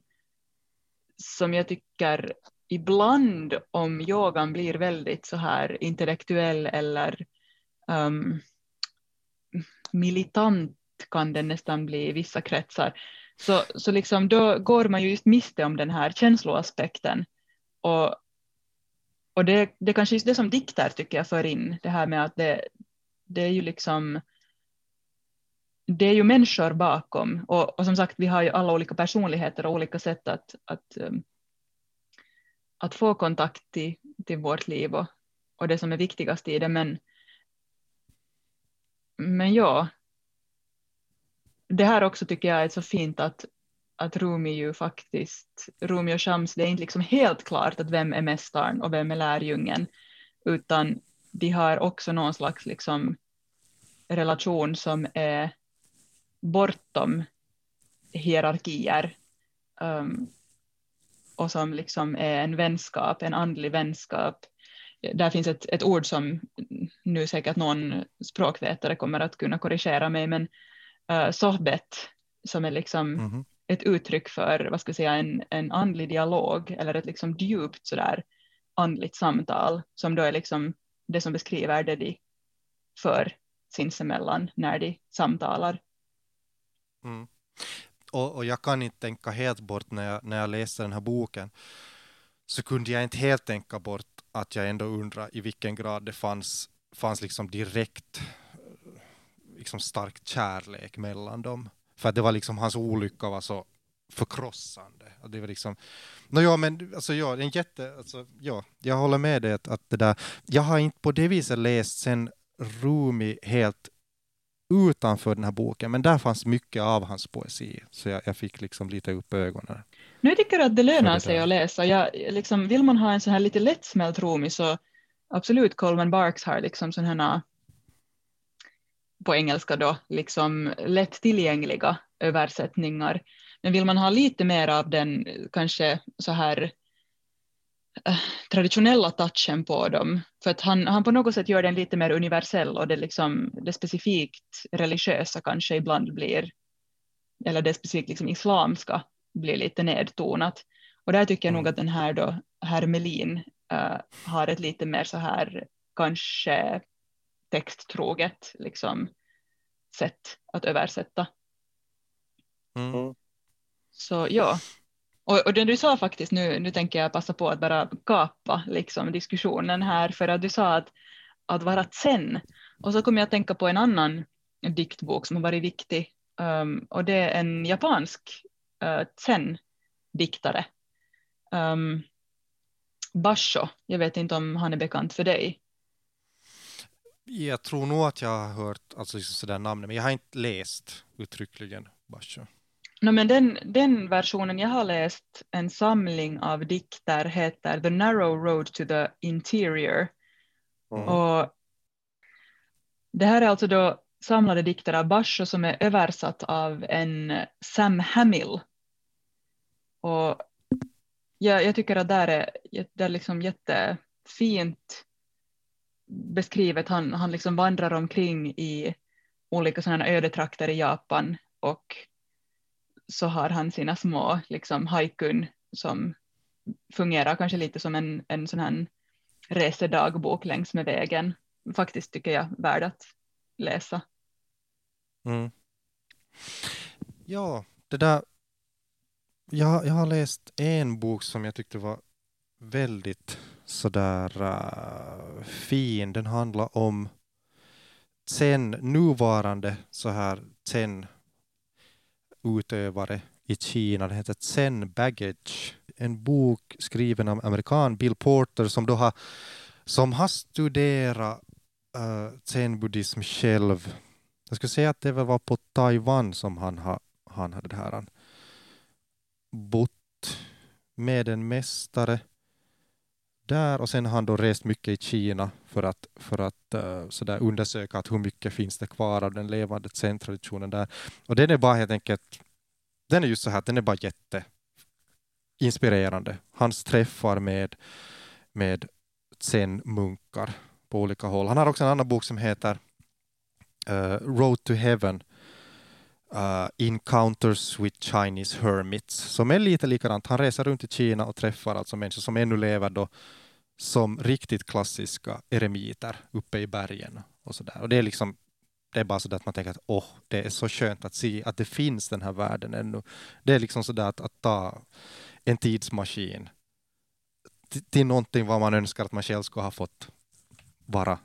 som jag tycker ibland om yogan blir väldigt så här intellektuell eller um, militant kan den nästan bli i vissa kretsar så, så liksom då går man ju just miste om den här känsloaspekten. Och, och det, det är kanske just det som dikter tycker jag för in, det här med att det, det är ju liksom det är ju människor bakom och, och som sagt vi har ju alla olika personligheter och olika sätt att, att, um, att få kontakt till, till vårt liv och, och det som är viktigast i det men men ja, det här också tycker jag är så fint att, att Rumi ju faktiskt, Rumi och Shams, det är inte liksom helt klart att vem är mästaren och vem är lärjungen, utan de har också någon slags liksom relation som är bortom hierarkier um, och som liksom är en vänskap, en andlig vänskap. Där finns ett, ett ord som nu säkert någon språkvetare kommer att kunna korrigera mig, men uh, sohbet som är liksom mm -hmm. ett uttryck för vad ska jag säga, en, en andlig dialog eller ett liksom djupt sådär andligt samtal som då är liksom det som beskriver det de för sinsemellan när de samtalar. Mm. Och, och, jag kan inte tänka helt bort när jag, när jag läste den här boken så kunde jag inte helt tänka bort att jag ändå undrar i vilken grad det fanns, fanns liksom direkt liksom stark kärlek mellan dem. För att det var liksom, hans olycka var så förkrossande. Och det var liksom, no, ja, men alltså, ja, en jätte, alltså, ja, jag håller med dig att, att det där, jag har inte på det viset läst sen Rumi helt utanför den här boken, men där fanns mycket av hans poesi, så jag, jag fick liksom lite upp ögonen. Nu tycker jag att det lönar det sig att läsa. Jag, liksom, vill man ha en så här lite lättsmält Rumi så absolut Coleman Barks har liksom sådana på engelska då, liksom lättillgängliga översättningar. Men vill man ha lite mer av den kanske så här äh, traditionella touchen på dem, för att han, han på något sätt gör den lite mer universell och det, liksom, det specifikt religiösa kanske ibland blir, eller det specifikt liksom islamska blir lite nedtonat. Och där tycker jag nog mm. att den här då, Hermelin, äh, har ett lite mer så här kanske texttroget liksom, sätt att översätta. Mm. mm. Så ja, och, och det du sa faktiskt nu, nu tänker jag passa på att bara kapa liksom, diskussionen här för att du sa att, att vara sen och så kommer jag att tänka på en annan diktbok som har varit viktig. Um, och det är en japansk uh, zen-diktare. Um, Basho, jag vet inte om han är bekant för dig. Jag tror nog att jag har hört alltså liksom sådär namnet, men jag har inte läst uttryckligen Basho. No, men den, den versionen jag har läst, en samling av dikter, heter The Narrow Road to the Interior. Mm. Och det här är alltså då samlade dikter av Basho som är översatt av en Sam Hamill. Och jag, jag tycker att det är, det är liksom jättefint beskrivet. Han, han liksom vandrar omkring i olika sådana ödetrakter i Japan och så har han sina små liksom, haikun som fungerar kanske lite som en, en sån här resedagbok längs med vägen. Faktiskt tycker jag värd att läsa. Mm. Ja, det där. Jag, jag har läst en bok som jag tyckte var väldigt sådär uh, fin. Den handlar om sen nuvarande så här sen utövare i Kina. Den heter Zen Baggage. En bok skriven av amerikan Bill Porter som då har, som har studerat äh, uh, zen-buddhism själv. Jag skulle säga att det var på Taiwan som han, ha, han hade det här. Han bott med en mästare där och sen har han då rest mycket i Kina för att, för att uh, sådär undersöka att hur mycket finns det kvar av den levande zen-traditionen där. Och den är bara helt enkelt, den är just så här den är bara jätteinspirerande. Hans träffar med, med zen-munkar på olika håll. Han har också en annan bok som heter uh, Road to Heaven uh, Encounters with Chinese Hermits som är lite likadant. Han reser runt i Kina och träffar alltså människor som ännu lever då som riktigt klassiska eremiter uppe i bergen och så där. Och det är liksom det är bara så att man tänker att åh, det är så skönt att se att det finns den här världen ännu. Det är liksom så där att, att ta en tidsmaskin till, till någonting vad man önskar att man själv skulle ha fått vara.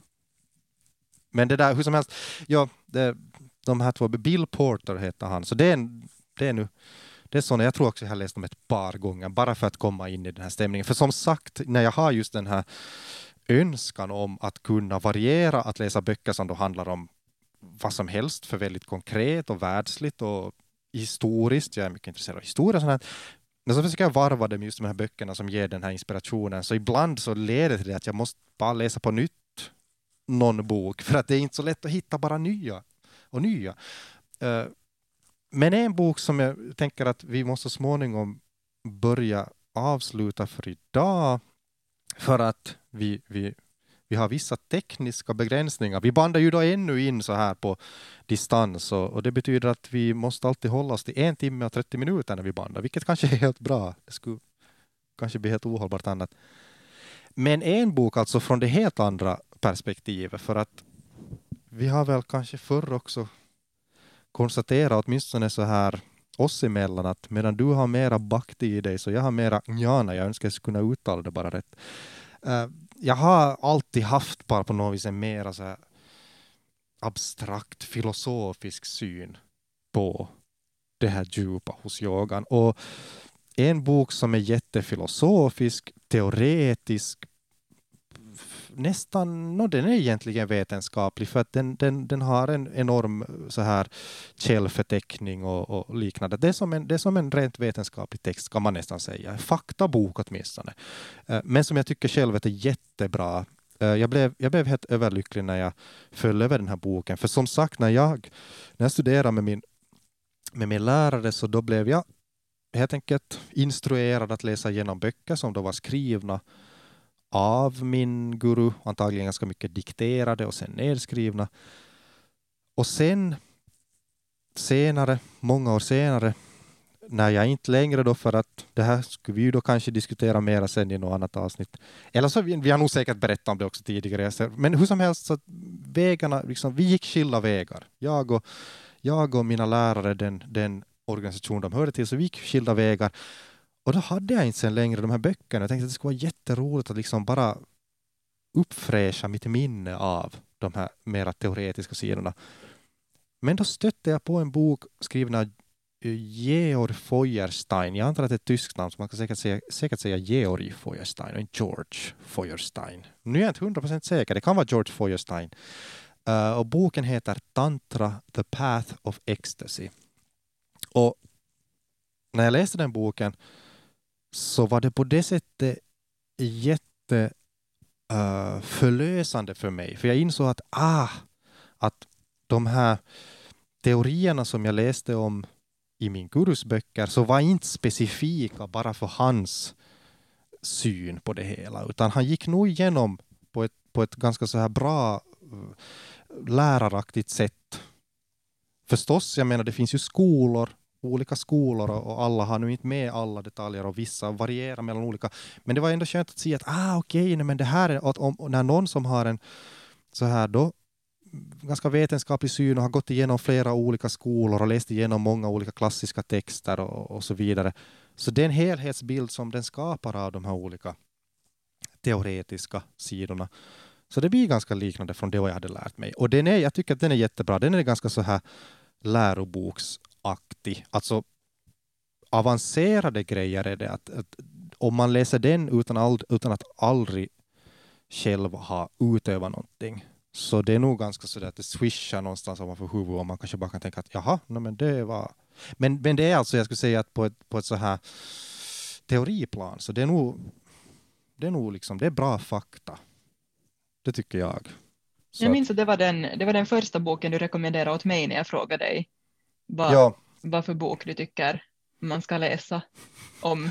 Men det där, hur som helst, ja, det, de här två, Bill Porter heter han, så det är, en, det är nu det är sådana, jag tror också jag har läst dem ett par gånger, bara för att komma in i den här stämningen. För som sagt, när jag har just den här önskan om att kunna variera, att läsa böcker som då handlar om vad som helst, för väldigt konkret och världsligt och historiskt. Jag är mycket intresserad av historia och sånt men så försöker jag varva det med just de här böckerna som ger den här inspirationen. Så ibland så leder det till att jag måste bara läsa på nytt någon bok, för att det är inte så lätt att hitta bara nya och nya. Eh, men en bok som jag tänker att vi måste småningom börja avsluta för idag, för att vi, vi, vi har vissa tekniska begränsningar. Vi bandar ju då ännu in så här på distans och, och, det betyder att vi måste alltid hålla oss till en timme och 30 minuter när vi bandar, vilket kanske är helt bra. Det skulle kanske bli helt ohållbart annat. Men en bok alltså från det helt andra perspektivet för att vi har väl kanske förr också konstaterat åtminstone så här oss emellan att medan du har mera bakti i dig så jag har mera njana, jag önskar jag skulle kunna uttala det bara rätt. Eh, jag har alltid haft bara på något vis en mera så här abstrakt filosofisk syn på det här djupa hos yogan. Och en bok som är jättefilosofisk, teoretisk, nästan, no, den är egentligen vetenskaplig för att den, den, den har en enorm eh, så här källförteckning och, och liknande. Det är, som en, det är som en rent vetenskaplig text kan man nästan säga, faktabok åtminstone. Eh, men som jag tycker själv är jättebra. Eh, jag blev, jag blev helt överlycklig när jag föll över den här boken, för som sagt när jag, när jag studerade med min, med min lärare så då blev jag helt enkelt instruerad att läsa igenom böcker som då var skrivna av min guru, antagligen ganska mycket dikterade och sen nedskrivna. Och sen senare, många år senare, när jag inte längre då för att det här skulle vi ju då kanske diskutera mera sen i något annat avsnitt. Eller så vi, vi har nog säkert berättat om det också tidigare. Men hur som helst så vägarna, liksom, vi gick skilda vägar. Jag och, jag och mina lärare, den, den organisation de hörde till, så vi gick skilda vägar. Och då hade jag inte sen längre de här böckerna. Jag tänkte att det skulle vara jätteroligt att liksom bara uppfräscha mitt minne av de här mera teoretiska sidorna. Men då stötte jag på en bok skriven av eh, Georg Feuerstein. Jag antar att det är ett tyskt namn, så man kan säkert säga, säkert säga Georg Feuerstein och inte George Feuerstein. Nu är jag inte hundra procent säker, det kan vara George Feuerstein. Uh, och boken heter Tantra, The Path of Ecstasy. Och när jag läste den boken så var det på det sättet jätte uh, förlösande för mig. För jag insåg att, ah, att de här teorierna som jag läste om i min gurus böcker så var inte specifika bara för hans syn på det hela, utan han gick nog igenom på ett, på ett ganska så här bra eh, läraraktigt sätt. Förstås, jag menar det finns ju skolor olika skolor och alla har nu inte med alla detaljer och vissa varierar mellan olika. Men det var ändå skönt att se att ah, okej, okay, men det här är att om, när någon som har en så här då ganska vetenskaplig syn och har gått igenom flera olika skolor och läst igenom många olika klassiska texter och, och så vidare. Så det är en helhetsbild som den skapar av de här olika teoretiska sidorna. Så det blir ganska liknande från det jag hade lärt mig. Och den är, jag tycker att den är jättebra. Den är ganska så här läroboks aktig. Alltså avancerade grejer är det att, att om man läser den utan, all, utan att aldrig själv ha utövat någonting så det är nog ganska så att det swishar någonstans ovanför huvudet och man kanske bara kan tänka att jaha, no, men det var... Men, men det är alltså, jag skulle säga att på ett, på ett så här teoriplan så det är nog, det är nog liksom, det är bra fakta. Det tycker jag. Så jag minns att det var, den, det var den första boken du rekommenderade åt mig när jag frågade dig vad, ja. vad för bok du tycker man ska läsa om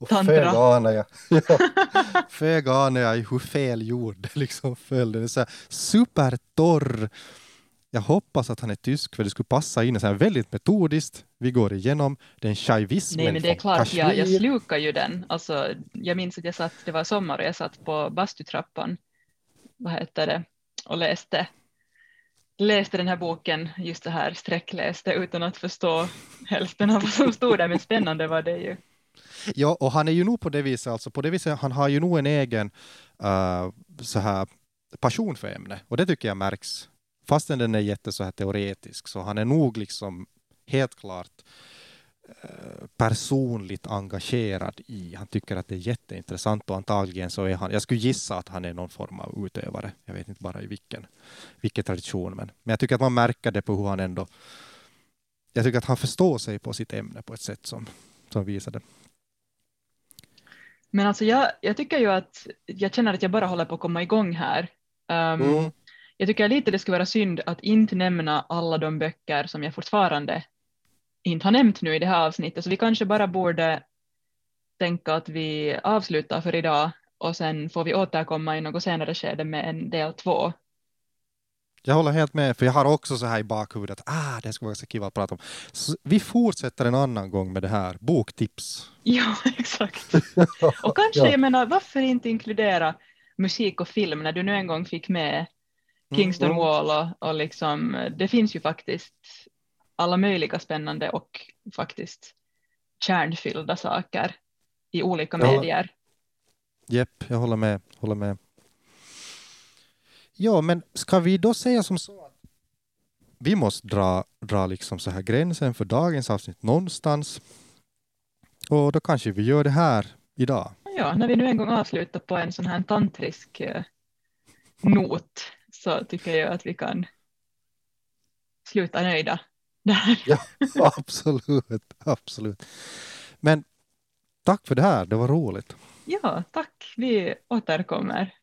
och tantra. Föga anar jag, ja, föga anar jag hur fel gjord liksom föll. Den är så här supertorr. Jag hoppas att han är tysk för det skulle passa in så här väldigt metodiskt. Vi går igenom den shaivismen Nej men det är klart, jag, jag slukar ju den. Alltså, jag minns att jag satt, det var sommar och jag satt på bastutrappan, vad heter det, och läste läste den här boken, just det här sträckläste utan att förstå hälften av vad som stod där, men spännande var det ju. Ja, och han är ju nog på det viset, alltså på det viset, han har ju nog en egen uh, så här passion för ämnet och det tycker jag märks. Fastän den är jätte så här teoretisk så han är nog liksom helt klart personligt engagerad i. Han tycker att det är jätteintressant och antagligen så är han, jag skulle gissa att han är någon form av utövare. Jag vet inte bara i vilken, vilken tradition, men, men jag tycker att man märker det på hur han ändå, jag tycker att han förstår sig på sitt ämne på ett sätt som, som visar det. Men alltså jag, jag tycker ju att jag känner att jag bara håller på att komma igång här. Um, mm. Jag tycker lite det skulle vara synd att inte nämna alla de böcker som jag fortfarande inte har nämnt nu i det här avsnittet, så vi kanske bara borde tänka att vi avslutar för idag och sen får vi återkomma i något senare skede med en del två. Jag håller helt med, för jag har också så här i bakhuvudet, ah, det skulle vara så kul att prata om. Så vi fortsätter en annan gång med det här, boktips. Ja, exakt. och kanske, ja. jag menar, varför inte inkludera musik och film när du nu en gång fick med mm, Kingston mm. Wall och, och liksom, det finns ju faktiskt alla möjliga spännande och faktiskt kärnfyllda saker i olika jag medier. Jepp, jag håller med, håller med. Ja, men ska vi då säga som så att vi måste dra, dra liksom så här gränsen för dagens avsnitt någonstans. Och då kanske vi gör det här idag. Ja, när vi nu en gång avslutar på en sån här tantrisk eh, not så tycker jag att vi kan sluta nöjda Ja, absolut, absolut. Men tack för det här, det var roligt. Ja, tack. Vi återkommer.